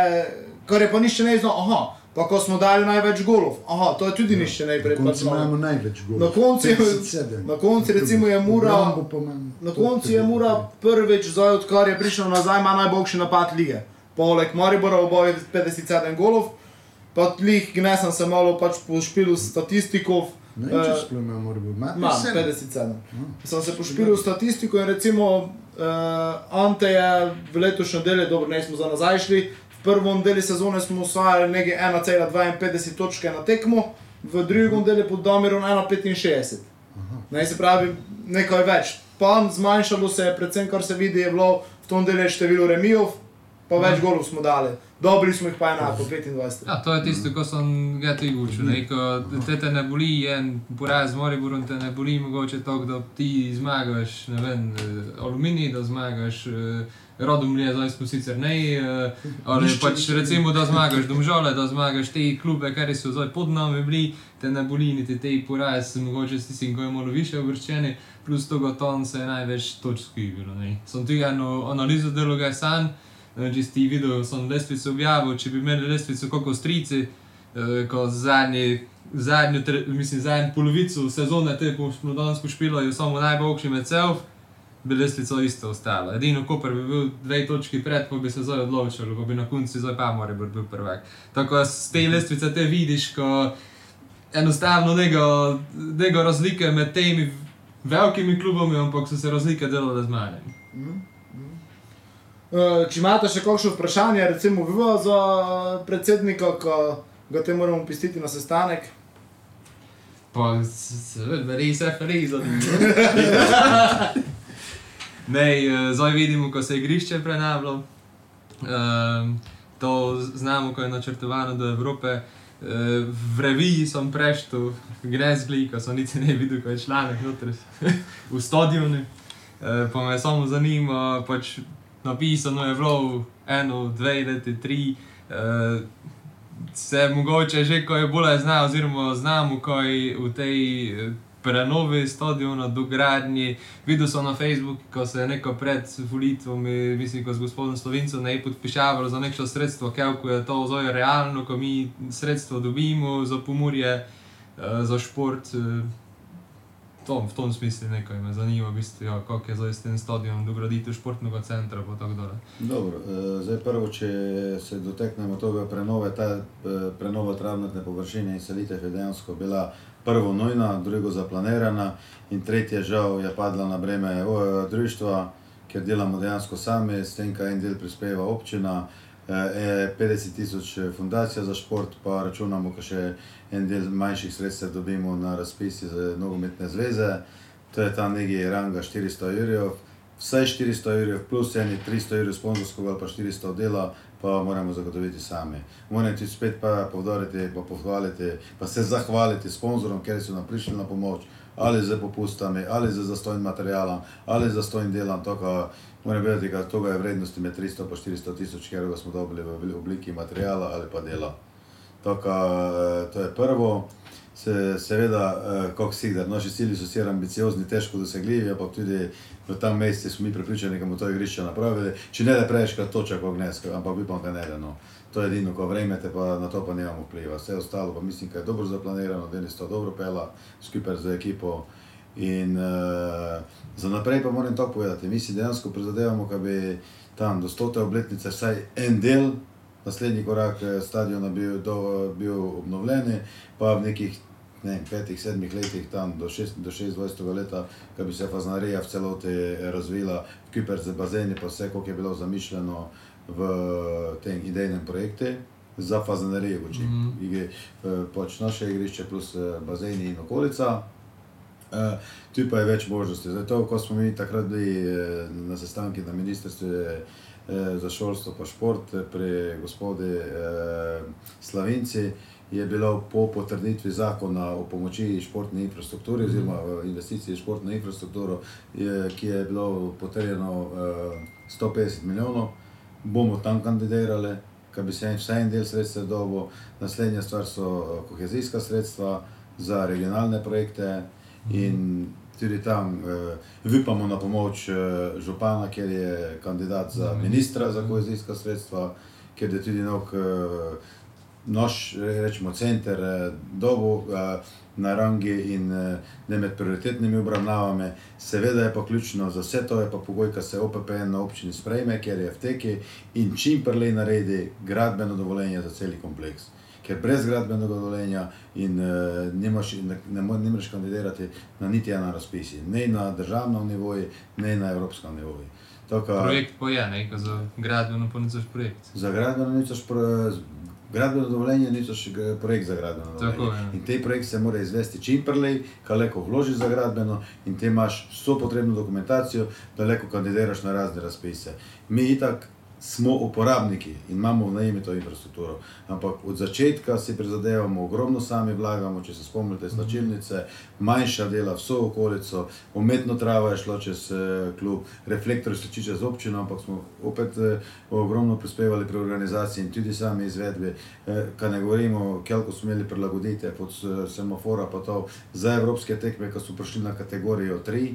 kar je pa nišče ne znal, aha, pa ko smo dali največ golov, aha, to je tudi nišče ne Na pred koncu imamo največ golov. Na koncu je- 57. na koncu recimo je Mura- pa Na koncu je Mura prvič, zdaj odkar je prišel nazaj, ima najboljši napad lige. Poleg Maribora oboje 57 golov, pa tlih gnesem se malo pač po špilu statistikov. Ne če eh, sploh imamo morbo. Imam 57. Sem se pošpilil v statistiko in recimo uh, Ante je v letošnjem delu, dobro, ne smo za nazaj šli, v prvom delu sezone smo osvajali nekaj 1,52 točke na tekmo, v drugem delu pod Domirom 1,65. Ne, se pravi, nekaj več. Pa zmanjšalo se je, predvsem kar se vidi, je bilo v tom delu število remijev, pa več golov smo dali. Dobili smo jih pa enako, 25. Ja, to je tisto, ko sem ga tudi učil. Ne? Ko te, te ne boli en poraz z Moriborom, te ne boli mogoče to, da ti zmagaš, ne vem, eh, aluminij, da zmagaš. eh, Rodom je zdaj smo sicer ne, eh, ali pač recimo, da zmagaš domžale, da zmagaš te klube, kar so zdaj pod nami bili, te ne boli niti te poraz, mogoče s tistim, ko je malo više uvrščeni, plus to goton se je največ točk bilo. ne. Sem tudi eno analizo delal ga sam, Če si videl, sem lestvico objavil, če bi imeli lestvico kot strici, eh, ko zadnjo, mislim, zadnjo polovico sezone te po Splodansko špilo je samo najboljši med cel, bi lestvico isto ostalo. Edino Koper bi bil dve točki pred, pa bi se zdaj odločil, pa bi na koncu zdaj pa more bil prvak. Tako da z te lestvice te vidiš, ko enostavno nego razlike med temi velikimi klubami, ampak so se razlike delale z manjimi. Uh, če imate še kakšno vprašanje, recimo vi za predsednika, ko ga te moramo pustiti na sestanek. Pa seveda, res je, res je. Ne, eh, zdaj vidimo, ko se je igrišče prenavljalo. Um, to znamo, ko je načrtovano do Evrope. Uh, v reviji sem preštel, gnezgli, ko sem niti ne videl, ko je članek noter v stadionu. Pa me samo zanima, pač napisano je bilo eno, dve leti, tri. Uh, se mogoče že, ko je bolje znal, oziroma znamo, ko je v tej eh, prenovi stadiona, dogradnji. Videl sem na Facebooku, ko se je neko pred volitvami, mislim, ko z gospodom Slovencem ne je podpišavalo za neko sredstvo, kako je to zdaj realno, ko mi sredstvo dobimo za pomorje, eh, za šport. Tom, v tom smislu nekaj me zanima, v bistvu, ja, kako je zdaj s tem stadionom dograditev športnega centra pa tako dalje. Dobro, eh, zdaj prvo, če se dotaknemo tega prenove, ta eh, prenova travnatne površine in selitev je dejansko bila prvo nujna, drugo zaplanirana in tretje žal je padla na breme eh, društva, ker delamo dejansko sami, s tem, kaj en del prispeva občina, eh, 50 tisoč fundacija za šport, pa računamo, da še en del manjših sredstev dobimo na razpisi za nogometne zveze, to je tam nekaj ranga 400 jurjev, vsaj 400 jurjev plus eni 300 jurjev sponzorskega ali pa 400 dela, pa moramo zagotoviti sami. Moram ti spet pa povdariti, pa pohvaliti, pa se zahvaliti sponzorom, ker so nam prišli na pomoč, ali z popustami, ali z zastojnim materialom, ali z zastojnim delom. Toka, moram vedeti, da toga je vrednosti med 300 in 400 tisoč, ker ga smo dobili v obliki materijala ali pa dela. Toka, eh, to je prvo. Se, seveda, eh, kot si da, naši cilji so sicer ambiciozni, težko dosegljivi, ampak tudi v tem mestu smo mi pripričani, da bomo to igrišče napravili. Če ne da prejška točka, kot gnes, ampak upam, da ne da. No. To je edino, ko vremete, pa na to pa nimamo vpliva. Vse ostalo pa mislim, da je dobro zaplanirano, da je to dobro pela, skupaj z ekipo. In uh, za naprej pa moram to povedati. Mi si dejansko prizadevamo, da bi tam do 100. obletnice vsaj en del, naslednji korak eh, stadiona bil, do, bil obnovljen, pa v nekih ne, petih, sedmih letih, tam do 26. leta, da bi se faznarija v celoti razvila, kiper z bazeni, pa vse, kot je bilo zamišljeno v tem idejnem projektu. Za faznarije, če mm -hmm. pač naše igrišče, plus bazeni in okolica. Uh, tu pa je več možnosti. Zato, ko smo mi takrat bili na sestanki na ministrstvu za šolstvo in šport pri gospodi uh, Slavinci, je bilo po potrditvi zakona o pomoči športni infrastrukturi, -hmm. oziroma investiciji v športno infrastrukturo, ki je bilo potrjeno uh, 150 milijonov, bomo tam kandidirali, da bi se vsaj en del sredstev dobil. Naslednja stvar so kohezijska sredstva za regionalne projekte mm -hmm. in tudi tam uh, vipamo na pomoč uh, župana, ker je kandidat za mhm. ministra za kohezijska sredstva, ker je tudi nok. Uh, naš, rečemo, center eh, dobu eh, na rangi in eh, ne med prioritetnimi obravnavami. Seveda je pa ključno za vse to, je pa pogoj, da se OPPN na občini sprejme, ker je v teki in čim prelej naredi gradbeno dovoljenje za celi kompleks. Ker brez gradbenega dovoljenja in uh, nimaš, ne, ne, ne moreš kandidirati na niti ena razpisi, ne na državnem nivoju, ne na evropskem nivoju. Toka, projekt poje, ne, za gradbeno nič projekt. Za gradbeno nič projekt. Gradbeno dovoljenje ni še projekt za gradbeno. Ja. In te projekte se mora izvesti čim prej, kaleko vloži za gradbeno in te imaš vso potrebno dokumentacijo, da lahko kandidiraš na razne razpise. Mi itak smo uporabniki in imamo v najemi to infrastrukturo. Ampak od začetka si prizadevamo, ogromno sami vlagamo, če se spomnite, značilnice, manjša dela, vso okolico, umetno trava je šlo čez eh, klub, reflektor se čiče z občino, ampak smo opet eh, ogromno prispevali pri organizaciji in tudi sami izvedbi. Eh, kaj ne govorimo, koliko smo imeli prilagoditev od eh, semafora pa to za evropske tekme, ko so prišli na kategorijo 3.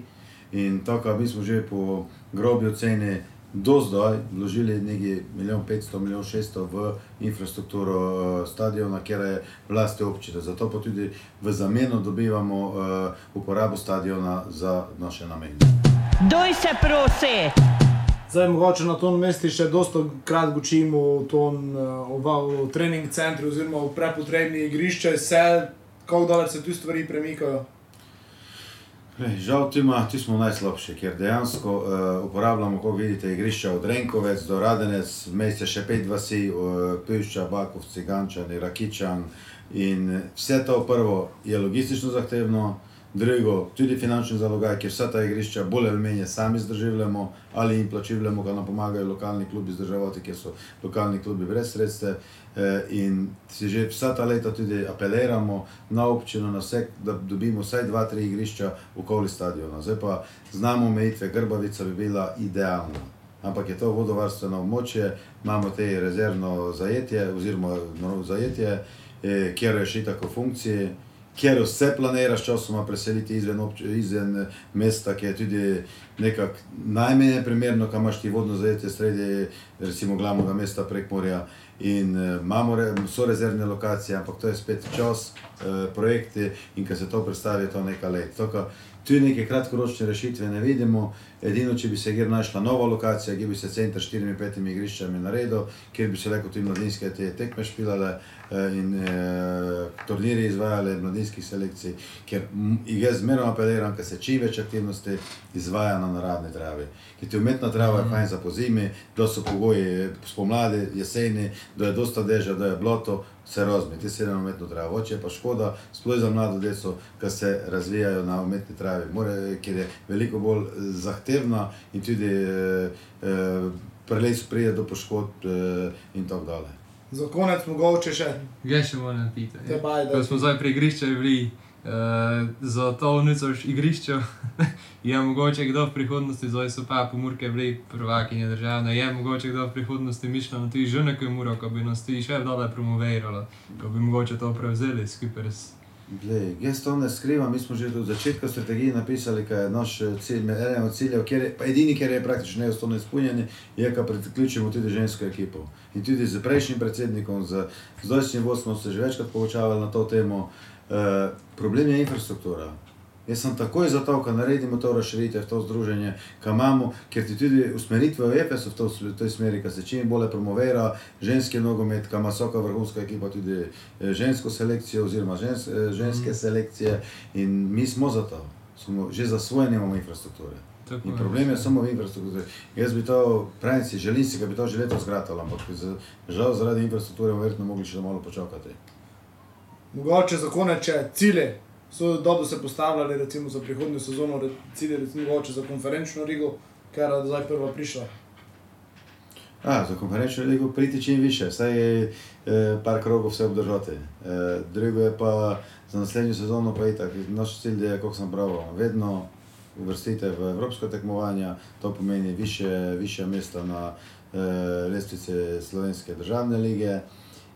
In tako, mi smo že po grobi oceni do zdaj vložili nekaj milijon 500, milijon 600 v infrastrukturo uh, stadiona, kjer je vlasti občine. Zato pa tudi v zameno dobivamo uh, uporabo stadiona za naše namene. Doj se prosi! Zdaj, mogoče na tom mestu še dosta krat učimo v, v trening centru, oziroma v prepotrebni igrišče, vse, kako daleč se tu stvari premikajo. Žal, tima, ti smo najslabši, ker dejansko uh, uporabljamo, kot vidite, igrišča od Renkovec do Radenec, vmes je še pet vasi, uh, Pivšča, Bakovci, Gančani, Rakičan. In vse to prvo je logistično zahtevno, drugo tudi finančni zalogaj, ker vsa ta igrišča bolj ali manj sami zdržujemo ali jim plačujemo, da nam pomagajo lokalni klubi zdržavati, ker so lokalni klubi brez sredstev. Eh, in si že vsa ta leta tudi apeliramo na občino, na vse, da dobimo vsaj dva, tri igrišča okoli stadiona. Zdaj pa znamo omejitve, Grbavica bi bila idealna. Ampak je to vodovarstveno območje, imamo te rezervno zajetje, oziroma zajetje, eh, kjer je še tako funkcije kjer vse planiraš časoma preseliti izven, izven eh, mesta, ki je tudi nekako najmanj primerno, kam imaš ti vodno zajetje sredi, recimo glavnega mesta prek morja. In uh, imamo re, so rezervne lokacije, ampak to je spet čas, uh, projekti in ko se to predstavi, to nekaj let. Toka, Tu neke kratkoročne rešitve ne vidimo, edino če bi se kjer našla nova lokacija, kjer bi se center s 4-5 igriščami naredil, kjer bi se lahko tudi mladinske te tekme špilale eh, in eh, turniri izvajale mladinskih selekcij, ker jaz zmerno apeliram, da se čim več aktivnosti izvaja na naravni travi. Ker ti umetna trava je fajn za pozimi, da so pogoji spomladi, jeseni, da je dosta dežja, da je bloto, se razmi, ti se na umetno travo. Oče je pa škoda, sploh za mlado deco, ki se razvijajo na umetni travi, More, ker je veliko bolj eh, zahtevna in tudi eh, eh, prelez prije do poškodb eh, in tako dalje. Za konec mogoče še. Ga še moram pitati. Te baj, da- Ko smo zdaj pri igrišču bili, uh, za to unicoš igrišče, je mogoče kdo v prihodnosti, zdaj so pa pomurke bili prvakinje državne, je mogoče kdo v prihodnosti mišljal na tudi žene, ki je muro, ko bi nas tudi še dole promoviralo, ko bi mogoče to prevzeli skupaj s Glej, jaz to ne skrivam, mi smo že od začetka strategije napisali, da je naš eh, cilj, eden od ciljev, kjer je, edini, ker je praktično neustavno izpolnjen, je, da priključimo tudi žensko ekipo. In tudi z prejšnjim predsednikom, z zdajšnjim vodstvom se že večkrat poučavali na to temo. E, problem je infrastruktura. Jaz sem takoj za to, da naredimo to razširitev, to združenje, ki imamo, ker ti tudi usmeritve v EPS-u v to- v tej smeri, da se čim bolje promovira ženski nogomet, ki ima vsaka vrhunska ekipa tudi eh, žensko selekcijo oziroma žens, eh, ženske selekcije in mi smo za to. Smo, že za svoje nimamo infrastrukture. Tako In problem je samo v infrastrukturi. Jaz bi to, pravim si, želim si, da bi to že letos zgradili, ampak žal zaradi infrastrukture bomo verjetno mogli še malo počakati. Mogoče za konec še cilje. So dobro se postavljali recimo za prihodnjo sezono, cilje recimo mogoče za konferenčno ligo, ker je zdaj prva prišla. A, za konferenčno ligo priti čim više, vsaj je eh, par krogov vse obdržati. Eh, drugo je pa za naslednjo sezono pa itak. Naš cilj je, kot sem pravil, vedno uvrstite v evropsko tekmovanja, to pomeni više, više mesta na eh, lestvici slovenske državne lige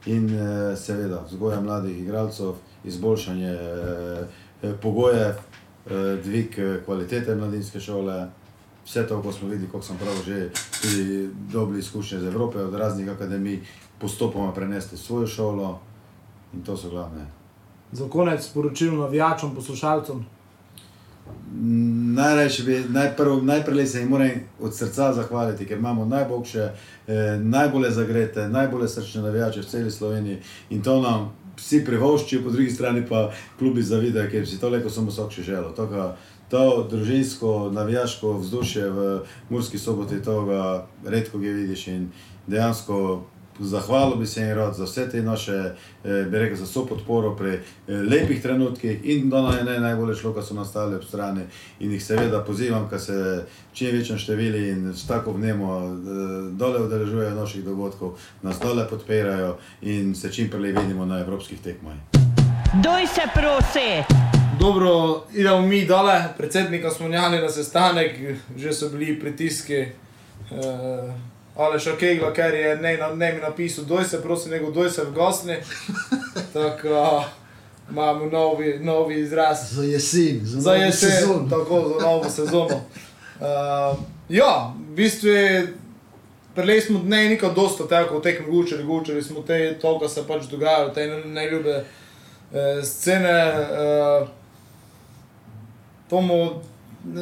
in eh, seveda vzgoja mladih igralcev, izboljšanje eh, eh, pogojev, eh, dvig eh, kvalitete mladinske šole. Vse to, ko smo videli, kako sem prav že tudi dobili izkušnje iz Evrope, od raznih akademij, postopoma prenesli v svojo šolo in to so glavne. Za konec sporočilo navijačem, poslušalcem. Najrajši bi, najprv, najprej se jim moram od srca zahvaliti, ker imamo najboljše, eh, najbolje zagrete, najbolje srčne navijače v celi Sloveniji in to nam vsi privoščijo, po drugi strani pa klubi zavidajo, ker si to lepo samo sok še želel. Toga, to družinsko, navijaško vzdušje v Murski soboti, to ga redko vidiš in dejansko Zahvalil bi se jim rad za vse te naše, eh, bi rekel, za vso podporo pri eh, lepih trenutkih in da naj ne najbolje šlo, ko so nastale ob strani. In jih seveda pozivam, da se čim večjem številu in s tako vnemo eh, dole udeležujejo naših dogodkov, nas dole podpirajo in se čim prej vidimo na evropskih tekmah. Doj se prosi! Dobro, idemo mi dole, predsednika smo njali na sestanek, že so bili pritiski. Uh, Ali še Kegla, ker je ne, ne mi napisal, doj se, prosim, nego doj se v gosni. Tako imamo novi, novi izraz. Za jesen, za, jesen, sezono. tako za novo sezono. Uh, ja, v bistvu je, prelej smo ne neko dosta tako, tekmo gučali, gučali smo te, to, kar se pač dogaja, te najljube uh, scene. Uh, tomu,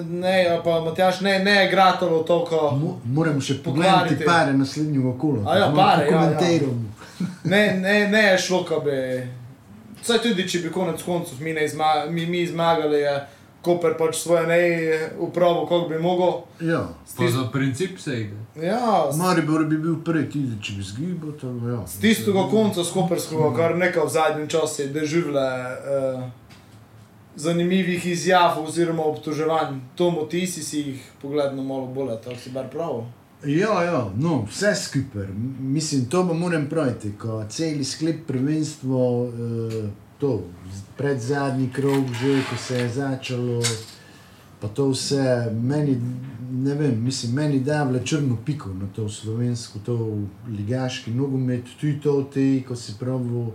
ne, pa Matjaš, ne, ne gratalo toliko. Mo- Moramo še pogledati pare naslednjega kola. A ja, pare, ja, ja. pokomentiramo. Ne, ne, ne je šlo, da bi. Saj tudi, če bi konec koncev mi, ne zma, mi, mi zmagali, je Koper pač svoje ne upravo, kako bi mogel. Ja. Pa za princip se ide. Ja, s- Maribor bi bil prvi, tudi če bi zgibal. Ja. z tistega konca skoperskega, kar nekaj v zadnjem času je doživele uh, zanimivih izjav oziroma obtoževanj. Tomo, ti si jih pogledal malo bolj, tako si bar prav. Ja, ja, no, vse skupaj. Mislim, to bo moram praviti, ko celi sklep prvenstvo, eh, to pred zadnji krog, že ko se je začelo, pa to vse, meni, ne vem, mislim, meni davlja črno piko na to slovensko, to ligaški nogomet, tudi to, te, ko si pravi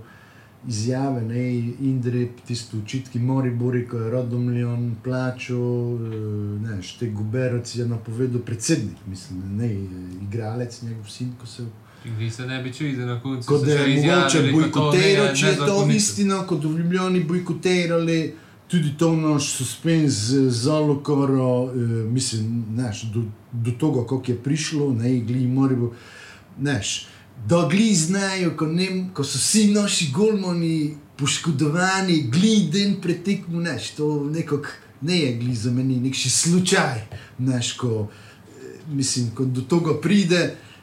izjave, ne, Indrep, tisti očitki Moribori, ko je Rodomljan plačal, eh, ne, šte Guberac je napovedal predsednik, mislim, ne, igralec, njegov sin, ko se In vi se ne bi čuli, da na koncu Kot da še je mogoče izjavili, kako to bojkotiral, je če je to istina, kot da bi Ljubljani bojkotirali. tudi to naš suspens zelo koro, uh, mislim, neš, do, do tega, kako je prišlo, ne, gli moramo, neš, da gli znajo, ko, ne, ko so vsi naši golmoni poškodovani, gli den pretekmo, neš, to nekako ne je gli za meni, nek še slučaj, neš, ko, eh, mislim, ko do tega pride,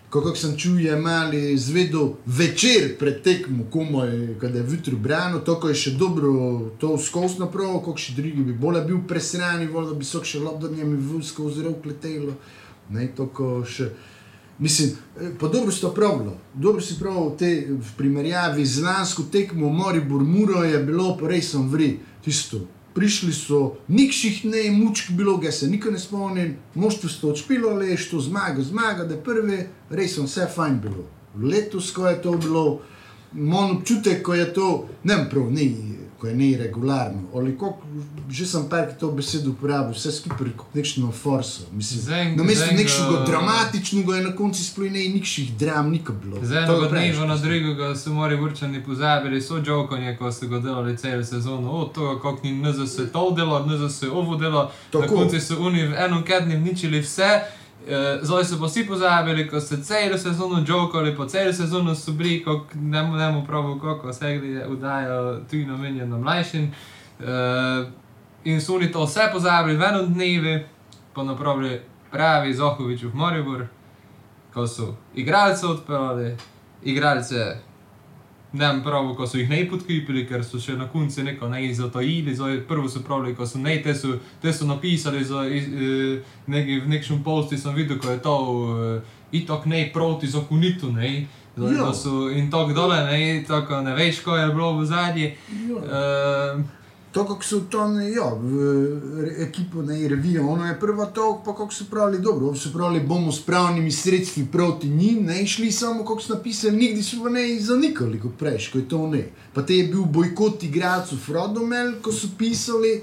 kako sem čutil, je mali zvedel večer pred tekmo, komaj, kad je jutro brano, to, je še dobro, to skozi napravo, kako še drugi bi bolje bil presrani, volil bi so še lobdanje mi v skozi rok letelo, ne, to, ko še, mislim, eh, dobro si to pravilo, dobro si pravil te v primerjavi z lansko tekmo Moribor Muro je bilo pa res sem vri, tisto, prišli so, nikših ne, mučk bilo, ga se nikoli ne spomnim, moštvo sto odšpilo, le što zmaga, zmaga, da je prvi, res sem vse fajn bilo. Letos, ko je to bilo, imam občutek, ko je to, ne vem prav, ni, ko je neregularno, ali kako, že sem park to besedo uporabil, vse skupaj kot nekšno forso, mislim, Zdaj- na ga- nekšnega dramatičnega je na koncu sploh ne, nikših dram nikoli bilo. Z To enega dneva na drugega so mori vrčani pozabili, so džokanje, ko so ga delali celo sezono, od tega, kako ni NZS to delo, NZS ovo delo, na Tako. koncu so oni v enem kedni uničili vse. Eh, Zdaj so pa vsi pozabili, ko so celo sezono džokali, po celo sezono so bili, kot ne moremo pravi, kako se gre, vdajo tudi namenjeno mlajšim. Eh, In so oni to vse pozabili v enem dnevu, pa napravili pravi Zohovič v Moribor, ko so igralce odpeljali, igralce. Ne prav, ko so jih ne podkripili, ker so še na koncu neko ne zatajili. Zdaj, prvo so pravili, ko so ne, te so, te so napisali za, iz, eh, neki, v nekšnem postu, sem videl, ko je to uh, itok ne proti zakonitu, ne. Zdaj, da so in tako dole, ne, tako ne veš, ko je bilo v zadnji. Uh, To, kako so ne, ja, v ekipo ne revijo, ono je prva to, pa kako so pravili, dobro, so pravili, bomo s pravnimi sredstvi proti njim, ne šli samo, kako so napisali, nikdi so pa ne zanikali, kot prejš, ko je to ne. Pa te je bil bojkot igralcev Frodomel, ko so pisali,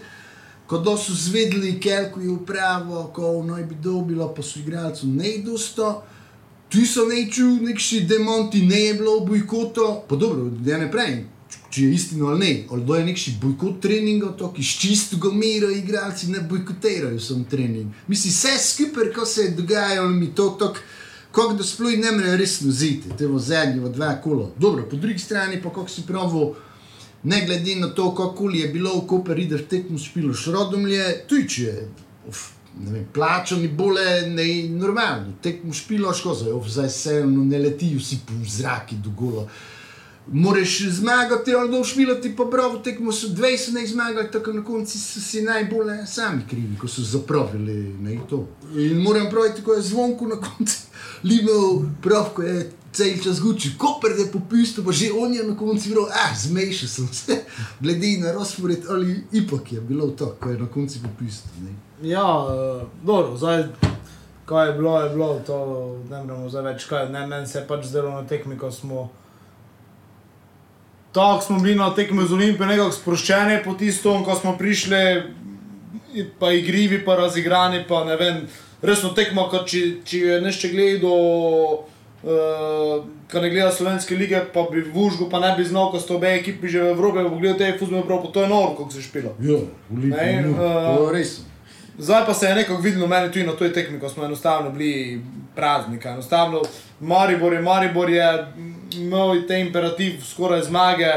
ko so zvedeli, kelko je upravo, ko naj bi dobilo, pa so igralcev ne dosto. Tu so neču, nekši demonti, ne je bilo bojkoto, pa dobro, da ne pravim, če je istina ali ne, da je nekši bojkot treningov, to, ki iz čistega mira igralci ne bojkotirajo sam trening. Mislim, vse skupaj, ko se je dogajalo, mi to tako, kako da sploh ne more resno ziti, te v zadnji, v dva kola. Dobro, po drugi strani pa kako si pravil, ne glede na to, kako je bilo, ko pa rideš tekmo špilo šrodomlje, če je. Uf, Ne vem, plačani bole, ne, normalno, tekmo špilo, škoza, zdaj se ne letijo vsi po zraki do gola. Moreš zmagati, ali da špilati, pa bravo, tekmo so 20 ne zmagali, tako na koncu so si najbolj sami krivi, ko so zapravili ne, to. In moram praviti, ko je zvonko na koncu, limev prav, ko je cel čas guči, koper je popustil, pa že on je na koncu rekel, ah, zmešal sem se, glede na razpored, ali ipak je bilo to, ko je na koncu popustil. ne. Ja, uh, dobro, zdaj, kaj je bilo, je bilo, to ne moremo zdaj več kaj. Ne, meni se je pač zdelo na tekmi, ko smo. Tako smo bili na tekmi z Olimpijo, nekako sproščeni po tistem, ko smo prišli, pa igrivi, pa razigrani, pa ne vem, resno tekmo, kot če, če je nešče gledal. Uh, ko ne gleda slovenske lige, pa bi v Užgu, pa ne bi znal, ko so obe ekipi že v Evropi, pa gledal te fuzbole, pa to je noro, kako se špila. Ja, Ne, Olimpija, eh, to je res. Zdaj pa se je nekako videlo meni tudi na toj tekmi, ko smo enostavno bili prazniki. Enostavno Maribor je, Maribor je imel te imperativ skoraj zmage.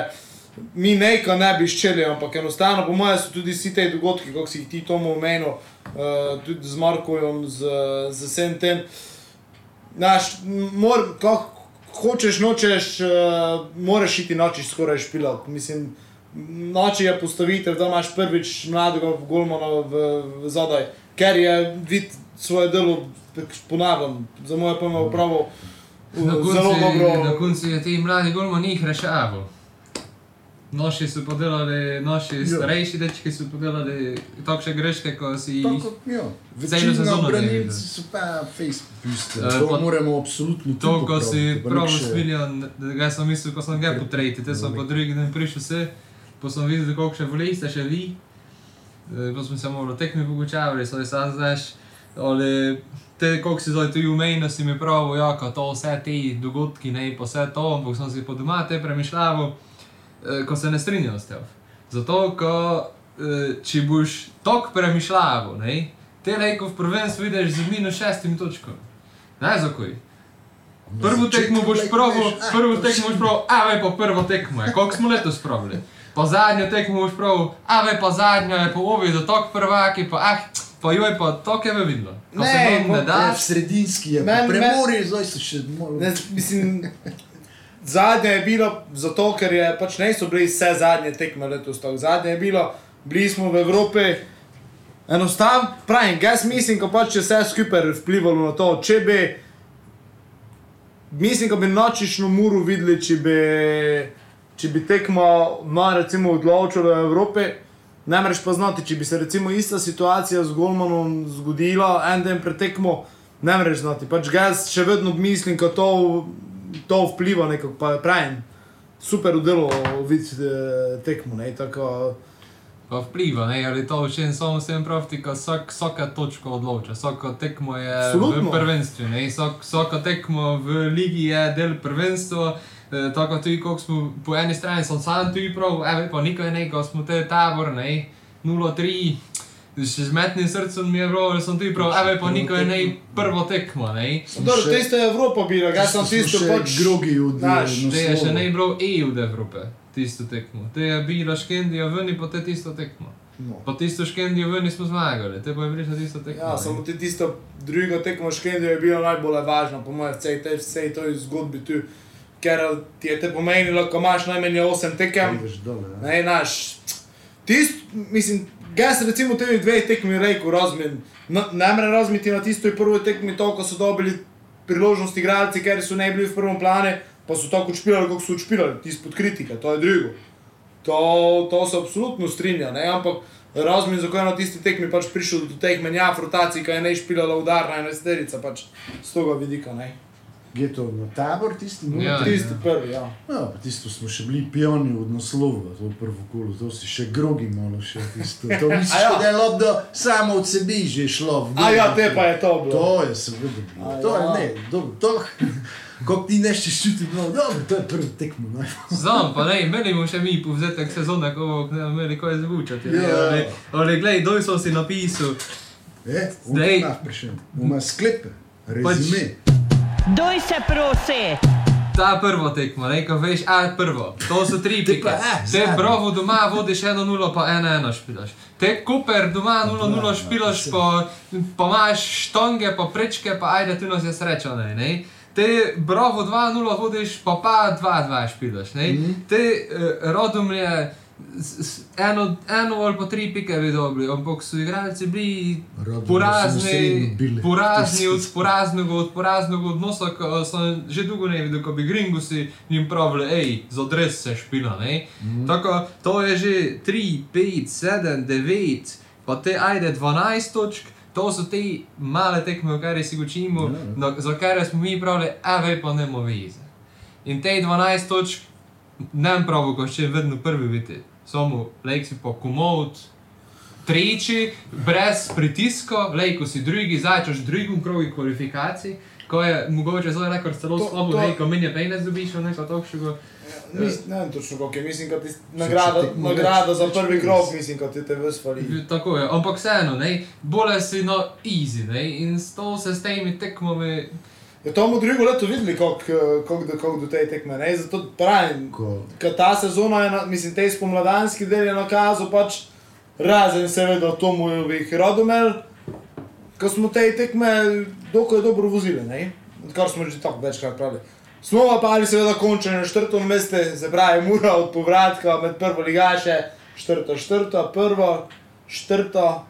Mi nekaj ne bi ščeli, ampak enostavno, po mojem, so tudi vsi ti dogodki, kot si jih ti tomu omenil, uh, tudi z Markojem, z, z vsem tem. Naš, mor, kako hočeš, nočeš, uh, moraš iti noči skoraj špilati. Mislim, noči je postavitev, da imaš prvič mladega Golmana v, v zadaj, ker je vid svoje delo, ponavljam, za moje pojme, upravo Na koncu, na koncu je ti mladi golmo njih rešaval. Noši so podelali, naši Ja. starejši dečki so podelali takšne greške, ko si jih. Celo sezono vidi. so pa Facebook pustili. Eh, To moramo absolutno To, tudi ko si popraviti, pa prav nek še- smiljen, da ga sem mislil, ko sem ga potrejti, te so pa drugi dan prišel se, pa sem videl, koliko še voli ste še vi. Eh, Pa smo se malo tekmi pogučavali, so sam znaš, ali te, koliko si zdaj tu umejno, si mi pravi, ja, ko to vse te dogodki, ne, pa vse to, ampak sem si po doma te premišljal, eh, ko se ne strinjam s tem. Zato, ko eh, če boš tok premišljavo, ne, te lejko v prvenstvu vidiš z minus šestimi točkami. Ne, zakaj? Prvo tekmo boš proval, prvo tekmo boš proval, a vej pa prvo tekmo je, koliko smo letos pravili. Pa zadnjo tekmo boš proval, a vej pa zadnjo je, pa ovi do tok prvaki, pa ah, pa joj pa tok je vidno. Ko se Ne, vam ne Ja, da, v sredinski je, Men- men- premori, zdaj se še malo. Ne, mislim, zadnje je bilo zato, ker je pač ne so bili vse zadnje tekme letos. tako. Zadnje je bilo, bili smo v Evropi. Enostavno, pravim, jaz mislim, ko pač je vse skupaj vplivalo na to, če bi, mislim, da bi nočično muru videli, če bi, če bi tekmo, no, recimo, odločilo v Evropi. Ne moreš pa znati, če bi se recimo ista situacija z Golmanom zgodila en dan pred tekmo, ne moreš znati. Pač jaz še vedno mislim, da to, to vpliva nekako, pa pravim, super udelo videti eh, tekmo, ne, tako. pa vpliva, ne, ali to še en samo sem pravti, ko vsak, vsaka točka odloča, vsako tekmo je Absolutno. v prvenstvu, ne, vsak, vsako tekmo v ligi je del prvenstva. Eh, tako tudi, ko smo po eni strani, sem sam tudi prav, evo, pa nikaj ne, ko smo te tabor, ne, 0-3, še z metnim srcem mi je bilo, da sem tudi prav, evo, pa nikaj ne, prvo tekmo, ne. Dobro, še- tisto je Evropa bila, jaz sem tisto pač. Eh, To je še ne bilo EU od Evrope, tisto tekmo. To je bila Škendija ven, pa te tisto tekmo. No. Pa tisto Škendijo ven smo zmagali, te pa je bilo tisto tekmo. Ja, ne. samo ti tisto drugo tekmo škendijo je bilo najbolj važno, po mojem, vsej tej, vsej tej zgodbi tu, ker ti je te pomenilo, ko imaš najmanj 8 tekem, ja. ne, naš. Tist, mislim, jaz recimo te dve tekmi rekel, razmin, no, ne more razmiti na tisto prvo tekmi to, ko so dobili priložnost igralci, ker so ne bili v prvem plane, pa so tako odšpilali, kot so odšpilali, tisto pod kritike, to je drugo. To, to se absolutno strinja, ne? ampak razmin, zakaj je na tisti tekmi pač prišel do teh menjav, rotacij, ki je ne špilala udarna enesterica, pač z tega vidika. Ne? Je to na tabor, tisti Ja, tri, Tisti prvi, ja. Ja, pa tisto smo še bili pioni od naslova, to prvo kolo, to si še grogi malo še tisto. To misliš, ja. da je lobdo samo od sebi že šlo. v A ja, te pa je to bilo. To je seveda bilo. A To je ja. ne, dobro, to, kako ti nešče čuti, no, dobro, to je prvo tekmo. No. Znam, pa ne, imeli bomo še mi povzetek sezone, ko bomo ne imeli kaj zvučati. ne, Ja. Ali, ali glej, doj sem si napisal. E, Zdaj- Zdaj, prišel. Ima sklepe, rezime. Doj se prosi. Ta prvo tekmo, ko veš, a prvo, to so tri pike. eh, Te brovo doma vodiš 1-0, pa 1-1 špilaš. Te Koper doma 0-0 špilaš, pa, pa imaš štonge, pa prečke, pa ajde, tu nas je sreča, ne, ne. Te brovo 2-0 vodiš, pa pa 2-2 špilaš, ne. Mhm. Te Rodomlje, s- s- eno, eno ali pa tri pike bi dobili, ampak so igralci bili porazni, porazni od poraznega, od poraznega odnosa, ko sem že dolgo ne videl, ko bi gringusi jim pravili, hej, za dres se špila, ne. Mm. Tako, to je že 3, 5, 7, 9, pa te ajde 12 točk. To so te male tekme, v kateri si učimo, Ja, ja. no, za katere smo mi pravili, a ve pa ne mo veze. In te 12 točk, ne vem prav, ko še vedno prvi biti. Samo lejk si pa komod, tretji, brez pritiska, lej, ko si drugi, začneš v drugem krogu kvalifikacij, ko je mogoče zelo rekord celo To- slabo, to- lej, ko menje pejne zdobiš, ali nekaj takšnega. Mis, ne vem točno, koliko je, mislim, da ti nagrada, tekmo nagrada za prvi krog, mislim, da ti te vsvali. Tako je, ampak vseeno, bolje si no easy, ne, in s to se s temi tekmami, Je to bomo drugo leto videli, koliko eh, do, koliko do te tekme. Ne? Zato pravim, ker ta sezona je, na, mislim, te spomladanski del je nakazal, pač razen seveda Tomovih Rodomel, ko smo te tekme dokaj dobro vozili, ne? kar smo že tako večkrat pravili. Smo pa ali seveda končali na četrtem mestu, se pravi, mura od povratka med prvo ligaše, četrto, četrto, prvo, četrto.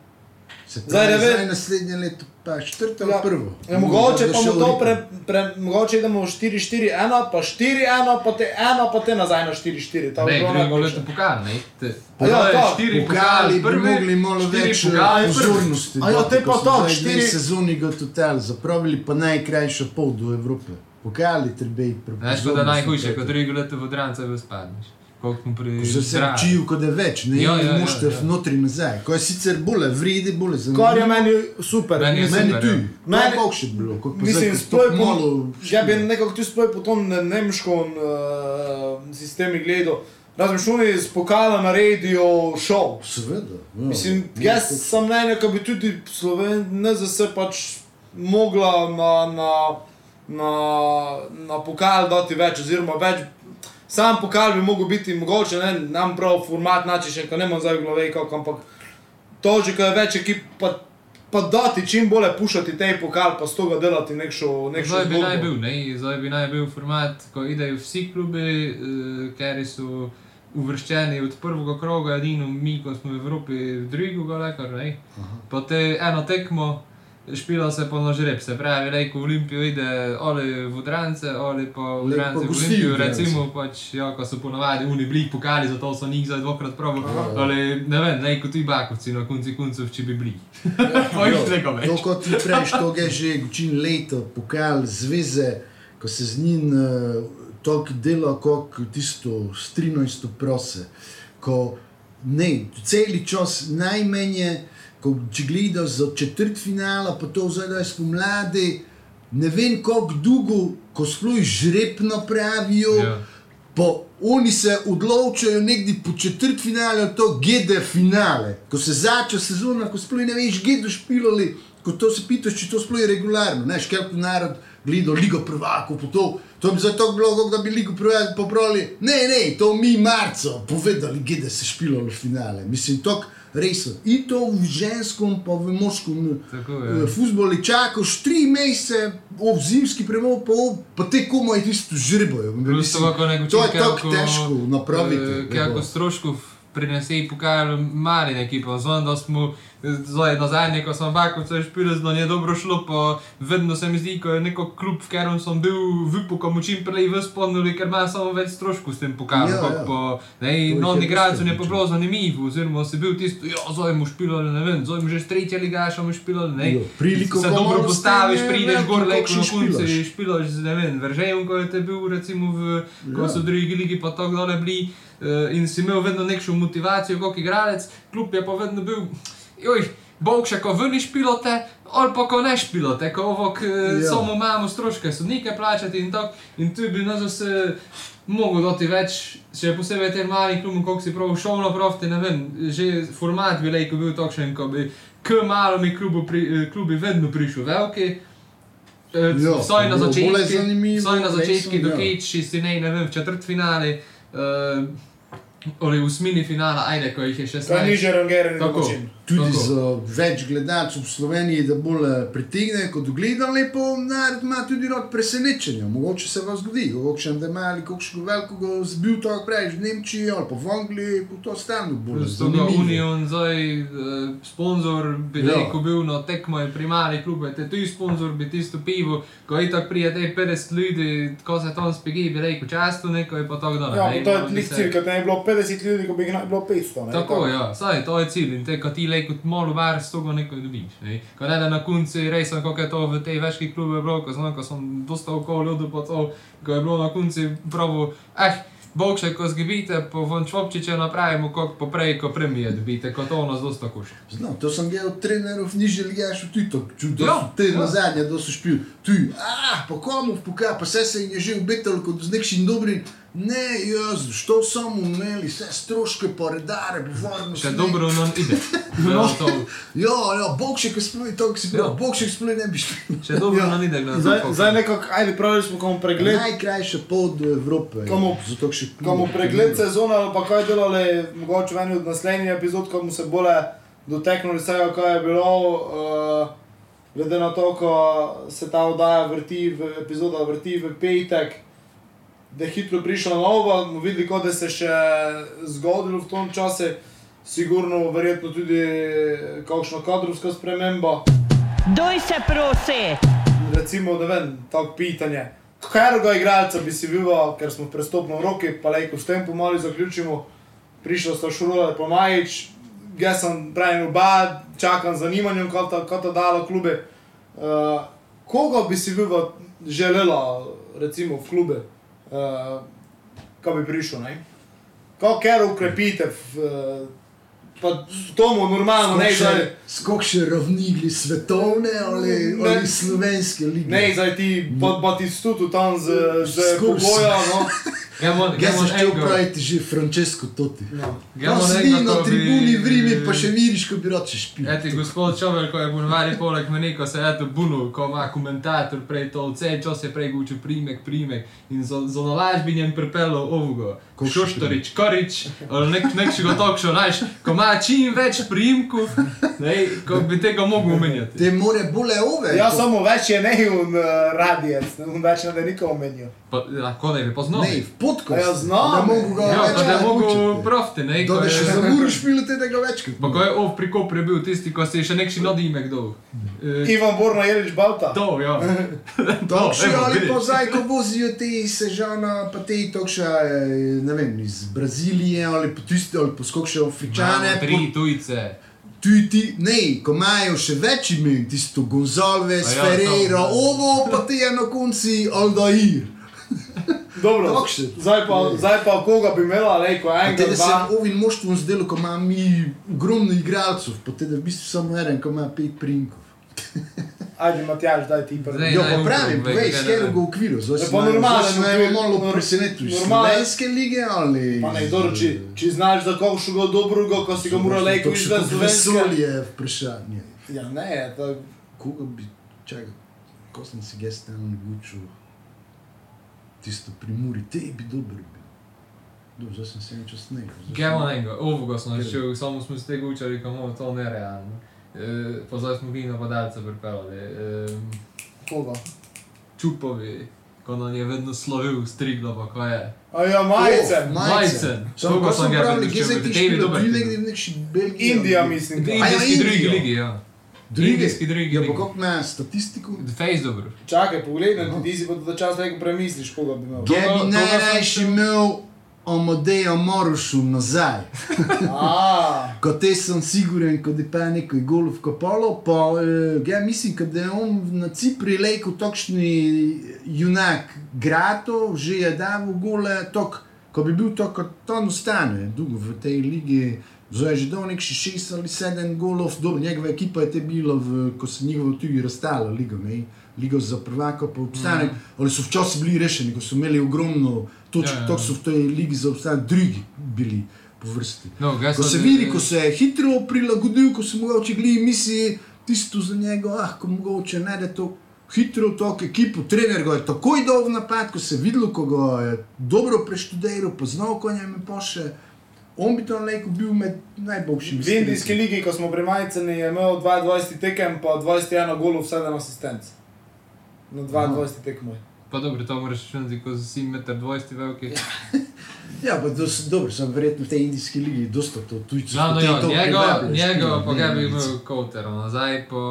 Zdaj pravi, ne ve- zdaj naslednje leto pa četrto Ja. prvo. Ja, mogoče pa mu to v pre, pre, mogoče idemo 4-4-1, pa 4-1, pa te 1, pa te nazaj na 4-4. To ne, bilo drugo najboljše. leto pokal, ne, te, A ja, to je to, štiri Pokali pokali, bi prvi, mogli malo več eh, pozornosti. A ja, te pa to, zdaj štiri- dve sezoni ga total zapravili, pa najkrajša pol do Evrope. Pokali treba iti pri Veš, pa da najhujše, kot drugo leto v Drance v spadneš. Pri Že se zdravi. učijo, kot da je več, ne Ja, ja, ja, mošte ja. notri nazaj. Ko je sicer bolje, vredi bolje za Kar je meni super. Meni je Meni tu, ja. meni pa še bilo, Mislim, ko sploh malo ja bi nekako tu sploh po tom ne- nemškem uh, sistemu gledal. razmišljali iz pokala naredijo šov. Seveda. Ja. Mislim, Ja, jaz sem mnenja, da bi tudi Slovenija NZS pač mogla na, na, na, na pokal dati več, oziroma več. Sam pokal bi mogel biti mogoče, ne nam prav format, način še, ko ne imam zdaj v glavi, kako, ampak to že, ko je več ekip, pa, pa dati čim bolje pušati te pokal, pa z tega delati nekšo, nekšo Zdaj bi zgodbo. naj bil, ne? Zdaj bi naj bil format, ko idejo vsi klubi, uh, ker so uvrščeni od prvega kroga, edino mi, ko smo v Evropi, v drugega, lekar, ne? Pa te eno tekmo, špila se po nožreb, se pravi, lejko v Olimpijo ide ali v Drance, ali pa v Lejko Drance v Olimpijo, recimo, pač, ja, ko so ponavadi uni bili pokali, zato so njih zdaj dvakrat pravi, ali ne vem, lejko tudi bakovci na konci koncev, če bi bili. To, kot ti prejš, to je že učin leto, pokal zveze, ko se z njim uh, tako dela, kot tisto s 13 prose. Ko ne, celi čas najmenje, ko če gledaš za četrt finala, pa to zdaj spomladi, ne vem kako dolgo, ko sploh žreb napravijo. Ja. Pa oni se odločajo nekdi po četrt finale, to GD finale. Ko se začne sezona, ko sploh ne veš, GD špilali, ko to se pitaš, če to sploh je regularno. Ne, škelp narod gleda Ligo prvakov, po to, to bi zato bilo, kot da bi Ligo prvakov popravili. Ne, ne, to mi marco povedali, GD se špilalo finale. Mislim, to resno. In to v ženskem, pa v moškem. Je. eh, Fuzbol je čakal tri mesece, ob zimski premor, pa, ob- pa te komaj tisto. Plus to, kako je tako težko napraviti. eh, Kako stroškov prinese pokal mali ekipa. Znam, da smo zdaj nazaj, ko sem vakovce špil, zelo je dobro šlo, pa vedno se mi zdi, ko je neko klub, v katerem sem bil, vipu, ko mu čim prej vzpomnili, ker ima samo več stroškov s tem pokalom. Ja, Ja, ja. ja. Pa, ne, jih novi je pa bilo zanimivo, oziroma si bil tisto, ja, zdaj mu špilo, ne vem, zdaj mu že s tretje ligaša mu špilo, ne. Jo, priliko se dobro postaviš, prideš gor, kakšen na koncu špilaš. ne vem, Veržejem, ko je te bil recimo v, ko Ja. so drugi ligi pa tako dole bili uh, in si imel vedno nekšno motivacijo kot igralec, klub je pa vedno bil, joj, bog še ko vrniš pilote, ali pa ko ne špilote, ko ovo, k, Ja. ja. samo imamo stroške, sodnike plačati in tako, in tu bi nas se mogel doti več, še posebej tem malim klubom, koliko si prav šel na profte, ne vem, že format bi lejko bil takšen, ko bi k malimi klubu pri, eh, klubi vedno prišel veliki, Ja, Vsaj na začetku, vsaj na začetku, resno, ja. dokeči si ne, ne vem, v četrtfinali, uh, ali v osmini finala, ajde, ko jih je še To je niže rangirani Tako. način. Tudi Tako. za več gledalcev v Sloveniji, da bolj eh, pritegne kot gledali, pa narod ima tudi rod presenečenja. Mogoče se vam zgodi, mogoče da ima ali kakšnega velikega zbil to prej v Nemčiji ali pa v Angliji, pa to stane bolj zanimivo. Union, zdaj uh, sponzor bi Ja. rekel bil na tekmo je primari klube, te tuji sponzor bi tisto pivo, ko je tako prije te 50 ljudi, ko se tam spegi, bi rekel často neko je pa tako da Ja, to je lik se- cilj, kad ne bi bilo 50 ljudi, ko bi jih bilo 500. Ne? Tako, ja, saj to je cilj in te, ko ti le kot malo bar s togo nekaj dobiš. Ne? Ko ne da na koncu res, kako je to v tej večki klubi bilo, ko, znam, ko sem dosta okoli ljudi to, ko je bilo na koncu pravo, eh, bog še ko zgibite, po von čvopčiče napravimo, kot poprej, ko premije dobite, ko to nas dosta kuša. Znam, to sem gledal trenerov, niže ligaš v Tito, da Ja, te ja. na zadnje, da so špil. Tu, ah, pa komu v poka, pa se jim je že obetalo kot z nekšim dobrim. Ne, jaz, što samo imeli, vse stroške, pa redare, pa varno. Še dobro nam ide. No. To, Ja, ja, bog še, ki sploh to, ki si bil, bog še, sploh ne bi špil. še dobro Ja. nam ide, gledaj. Zdaj, zdaj nekako, ajde, pravili smo komu pregled, Najkrajša pot do Evrope. Komu- zato še komu pregled sezone ali pa kaj delali, mogoče v eni od naslednjih epizod, ko bomo se bolje doteknuli vsega, kaj je bilo. Uh, glede na to, ko se ta oddaja vrti, v, epizoda vrti v petek, da je hitro prišla nova, bomo videli, kot da se je še zgodilo v tom času. Sigurno, verjetno tudi kakšna kadrovska sprememba. Doj se prosi! recimo, ne vem, tako pitanje. Katerega igralca bi si videl, ker smo v prestopnem roku, pa lejko s tem pomalo zaključimo. Prišla sta šula, pa Majič, jaz sem pravim oba, čakam z zanimanjem, kot ta, kot ta dalo klube. Uh, koga bi si videl, želela, recimo v klube, uh, ko bi prišel, ne? Kako ker ukrepite, uh, pa tomu normalno, ne, zdaj. Skok še ravnigli svetovne ali, Ne. ali slovenske lige. Ne, zdaj ti pa, pa ti stutu tam z, z pogoja, no. Jaz sem šel praviti že Francesco Totti. No. Tam sedi na tribuni v Rimi, pa še vidiš, ko bi še špil. Eti, gospod Čovel, ko je bil navadi poleg meni, ko se je to bunil, ko ima komentator prej to, vse čas je prej učil primek, primek in za, nalažbinjem pripeljal ovoga. Šoštorič, Korič, ali nek, nekšega tokšo, znaš, ko ima čim več primkov, ne, ko bi tega mogel omenjati. Te more bole ove. Ja, ko- samo več je ne un uh, radijec, un več ne da nikoli omenil. Pa, lahko ne bi poznal. Ne. A ja, znam. Da mogu ga Ja, več da je naučiti. profti, ne, Da da je... še za muro špilo tega večkrat. Pa ko je ov pri Kopru bil tisti, ko si še nekši nadimek dol. E, Ivan Borna Jelič Balta. to, ja. Takšni evo, ali pa zdaj, ko vozijo te sežana, pa te tokša, eh, ne vem, iz Brazilije ali pa tisti, ali pa skokše Afričane. Tri tujce. Tudi ti, ne, ko imajo še več imen, tisto Gonzalves, ja, Ferreira, to. ovo pa ti je na konci Aldair. Dobro, zdaj pa, zdaj pa koga bi imela, ko Te, enega, da se ovim moštvom zdelo, ko ima mi ogromno igralcev, pa te da v bistvu samo en, ko ima pet prinkov. Ajde, Matjaž, daj ti prvi. Zdaj, pa pravim, vej, povej, kaj s ne katero vem. ga okviru, zdaj Ja, se pa normalen me okvir, malo nor- presenetuješ. normalen- Slovenske lige ali... Pa ne, dobro, če, če znaš za koga dobrega, ko si ga mora lejko izvesti slovenske. Vesolje je vprašanje. Ja, ne, to Koga bi, čakaj, ko sem si ga stalno gučil, tisto pri Muri, te bi dober bil. Dobro, zdaj sem se nekaj snega. Gremo na enega, ovoga smo začeli, samo smo se tega učili, kako to nerealno. E, pa zdaj smo vi napadalce pripeljali. E, koga. čupovi, ko nam je vedno slovil striglo, pa ko je. A ja, majice. O, Majcen. Samo Koga ko sem sem ga prišel, kje se ti dober tu tim. negdje v nekši Belgiji. Indija, mislim. V da. A ja, indijski drugi Indijo. ligi, ja. Drugi? Drugi Ja, ligi. pa kako ima statistiko? Face dobro. Čakaj, pogledaj, ti, ti si pa da čas lejko premisliš, koga bi imel. Koga- bi najrajši šel? imel Omodeja Morušu nazaj? Ko te sem siguren, ko je pa nekaj golov kopalo, pa eh, ja, mislim, da je on na Cipri lejko takšni junak grato, že je dal gole, tok, ko bi bil to, kot to ostane, dolgo v tej ligi. Zdaj je že dal nekši šest ali sedem golov, dobro, njegova ekipa je te bila, v, ko se njihovo tudi razstala ligo, ne? ligo za prvaka pa obstane, mm. ali so včasih bili rešeni, ko so imeli ogromno točk, Ja, ja, ja, to so v tej ligi za obstanek drugi bili po vrsti. No, Ko se vidi, ko se je hitro prilagodil, ko se mogoče gledi misli, tisto za njega, ah, ko mogoče ne da to hitro, tako ekipo, trener ga je takoj dal v napad, ko se je videlo, ko ga je dobro preštudiral, poznal konjem in poše. On bi tam lahko bil med najboljšimi. v indijski ligi, ko smo pri majiceni, je imel 22 tekem, pa 21 golov, 7 asistenc. Na 22 tekmoj. Pa dobro, to moraš ščunati, ko si 1,20 m veliki. Ja, pa dos, dobro, sem verjetno v tej indijski ligi dosta to tujcev. Ja, to njega, privabljaš, njega ti, pa ne, ga bi ne, imel Koutero, nazaj po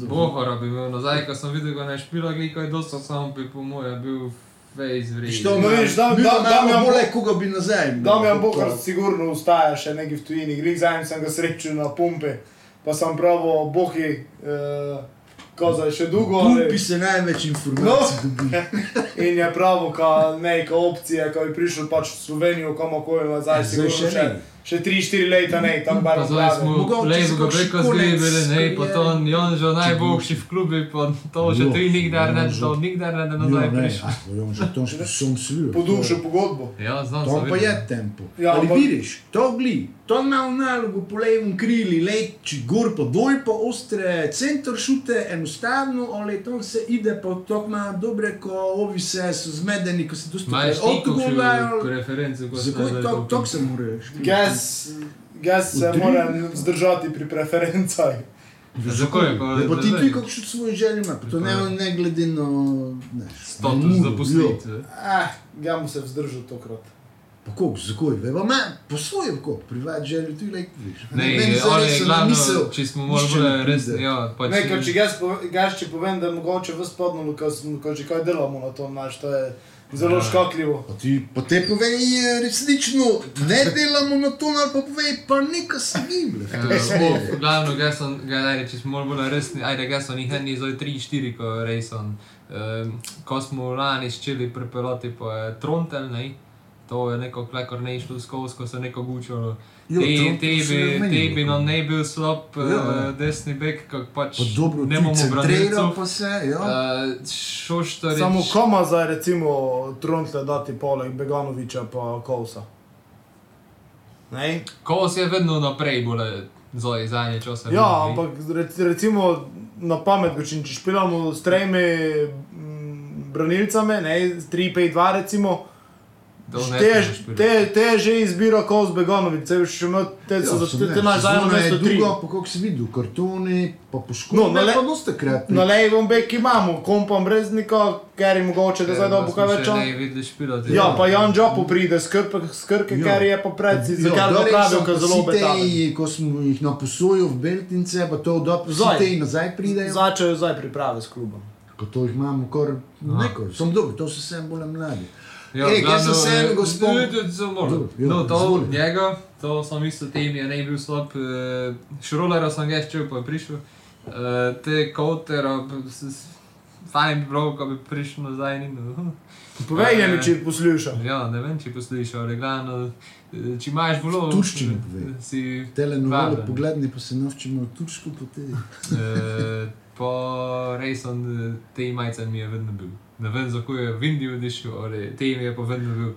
Bohora bi imel, nazaj, ko sem videl, ko je špilo, gliko je dosta sam bi po moje bil face vredni. Što No, vidiš, da- mi da- pa da- imamo da- bolje, koga bi nazaj. imel, Damjan pa- Bohar sigurno ustaja še nekaj v tujini. Glik zadnjič sem ga srečal na pumpi, pa sem pravo bohi, uh, koza je še dolgo. ali- Kupi se največ informacij No. dobi. In je pravo, ka neka opcija, ko bi prišel pač v Slovenijo, komokoli nazaj, sigurno še, ne. Še 3-4 leta, ne, tam bar zdaj smo za ga kakšen preko konec zlibili, ne, pa to karijere. on že najboljši v klubi, pa to že tri nikdar ne, Jonžo. to nikdar ne, da Ja, nazaj ne, prišel. ah, on že to sem slil. podušil pogodbo. Ja, znam, To pa je tempo. Ja, Ali vidiš, to gli, to ima v nalogu po levem krili, leči gor pa dol, pa ostre center šute, enostavno, ali to se ide, pa to ima dobre, ko ovi se so zmedeni, ko se ko Zakaj to, to se more Gas, gas se Udri. mora zdržati pri preferencah. Zakaj? Ja, pa ti ne tudi vem. kakšno svoje želje ima, to ne, ne glede na ne, Status zaposlitve. jo. Ah, ga mu se vzdržal tokrat. Pa kako, zakaj? Veva, ima po svojem, kako, privat želje, ti lek, viš. Ne, Meni zdaj ali res na glavno, misel, če smo ne resni, pride. ja, pač... Ne, ker če gas, pove- gas če povem, da mogoče v spodnju, ko, ko že kaj delamo na tom, znaš, to je zelo Ja. škakljivo. Pa ti pa te povej eh, resnično, ne delamo na to, ali pa povej, pa neka se giblje. Eh, smo- Glavno, ga sem, ga ajde, če smo bolj resni, ajde, ga sem jih eni zdaj 3-4, ko rejson. Um, ko smo lani ščeli pripeljati, pa je Trontel, ne, to je neko klekor ne išlo skozi, ko se neko gučalo. Jo, Te, te, bi, nam ne bil slab Ja, uh, ja. desni bek, kako pač Pa dobro, ne centriral branilcev. pa se, ja. Uh, Šoštarič. Samo koma za recimo Trontle dati poleg Beganoviča pa Kovsa. Ne? Kos je vedno naprej, bolj za zadnje čase. Ja, ampak rec- recimo na pamet, če, če špilamo s tremi mm, branilcami, ne, 3-5-2 recimo, Ne te, te, te je že izbira Kovs Beganovič, te, še ima- te so za te, naš zadnjo mesto 3. Drugo, pa kako si videl, kartoni, pa No, poškodbe, na le- pa dosta krat. Na levom beku imamo kompom breznika, ker je mogoče, da zdaj dobo kaj več. Ja, pa Jan Džopo pride, skrpe, skrke, Ja. ker je pa predsi, za Ja, kar pravijo, so ker zelo tej, Ko smo jih na posoju v Beltince, pa to dobro, Zdaj. te nazaj pridejo. Začejo zdaj priprave s klubom. Ko to jih imamo, kar neko, sem dobro, to so vse bolj mladi. Ja, Ej, jaz sem glavno, se eh, spomnil. ne, malo. Dobro, ja, No, to izvoli. njega, to sem isto tem je ne bil slab. eh, Šrolera sem ga ščel, pa je prišel. Eh, Te kotera, fajn bi bilo, ko bi prišel nazaj. No. Povej Eh, mi, če posluša. Ja, ne vem, če glavno, eh, če imaš bilo. Turščini povej. Si Telenovele pogledni, pa se naučimo turško poti. Eh, Pa res on eh, te majice mi je vedno bil. Ne vem, zakaj je v Indiji odišel, ali te mi je pa vedno bil.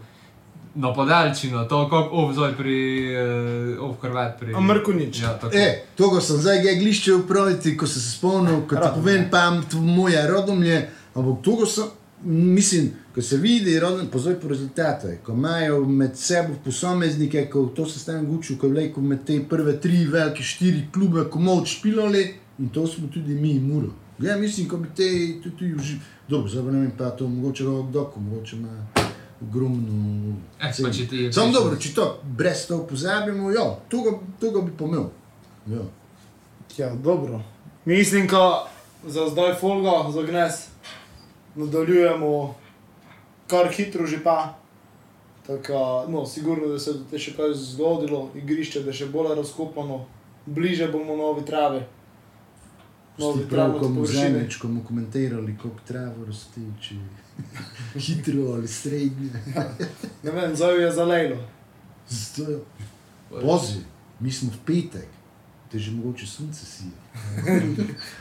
No, podaljšino, to kako ovzoj pri, uh, ov Hrvat pri. A Mrko nič. Ja, tako. E, to, ko sem zdaj ga glišče upraviti, ko sem se spomnil, ko ti povem, pam, to moje rodomlje, ampak to, ko sem, mislim, ko se vidi, rodom, pozor po rezultate, ko imajo med sebo posameznike, ko to se stavim gučil, ko je vlekel med te prve tri velike, štiri klube, ko moč špilali in to smo tudi mi, Muro. Ja, mislim, ko bi te tudi uži... Dobro, zdaj ne vem, pa to mogoče ga obdoko, mogoče ima ogromno... Eh, pa če ti je Samo dobro, če to brez to pozabimo, ja, to ga, to ga bi pomel. Ja. Ja, dobro. Mislim, da za zdaj folga, za gnes, nadaljujemo kar hitro že pa. Tako, no, sigurno, da se je še kaj zgodilo, igrišče, da je še bolj razkopano, bliže bomo novi travi. Novi prav, ko bomo površine. zadnjič, ko bomo komentirali, koliko travo raste, če hitro ali srednje. Ne vem, zdaj je zalejlo. Zato je pozi, mi smo v petek, te že mogoče sunce sije.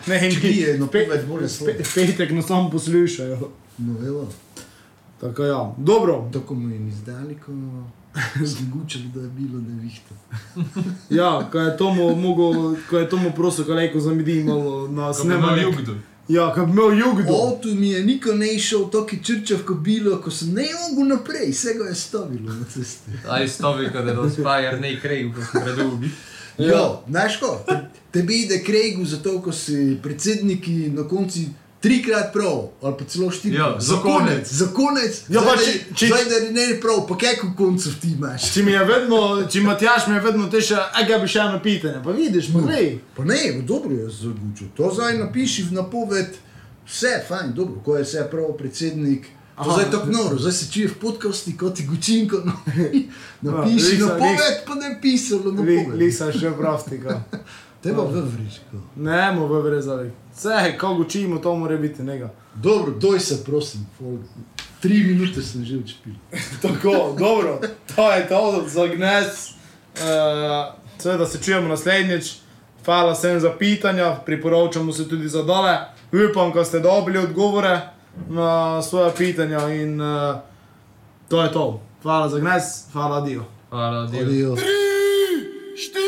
Ne, in Če je, no, pe- povedz bolje pe- petek nas samo poslušajo. No, evo, Tako ja, dobro. tako mu je izdali, ko gučali, da je bilo, da je vihto. Ja, ko je tomu, mogo, ko je tomu prosil, kolego zamedi malo na Ko bi imel snemanju. jugdu. Ja, ko bi imel jugdo. Avto mi je nikoli ne išel, tako črčav, ko bilo, ko sem ne mogel naprej, vse ga je stavilo na cesti. Aj kada da spajer ne krej, ko sem predugi. Ja, znaš ko, te- tebi ide Krejgu zato, ko si predsedniki na koncu trikrat prav, ali pa celo štirikrat. Ja, za konec, za konec. Ja, pa če- zdaj, da ne prav, pa koliko koncev ti imaš. Če mi je vedno, če Matjaš mi je vedno teže, a ga bi še eno pitanje. Pa vidiš, pa glej. Pa ne, bo dobro je zagučil. To zdaj napiši v napoved, vse fajn, dobro, ko je vse prav predsednik. To Aha. zdaj tako noro, zdaj se čuje v podkasti kot ti gučinko. No. Napiši Lisa, napoved, pa ne pisalo Li, napoved. lisa še pravstika. Te pa vvričko. Ne, mu v vrezali. Vse, ko učimo, to mora biti njega. Dobro, doj se, prosim. folk. Tri minute sem že odšpil. Tako, dobro, to je to za gnes. Uh, Seveda se čujemo naslednjič. Hvala vsem za pitanja, priporočamo se tudi za dole. Upam, da ste dobili odgovore na svoje pitanja in uh, to je to. Hvala za gnes, hvala, adijo. Hvala, Dio. Adijo. Štiri!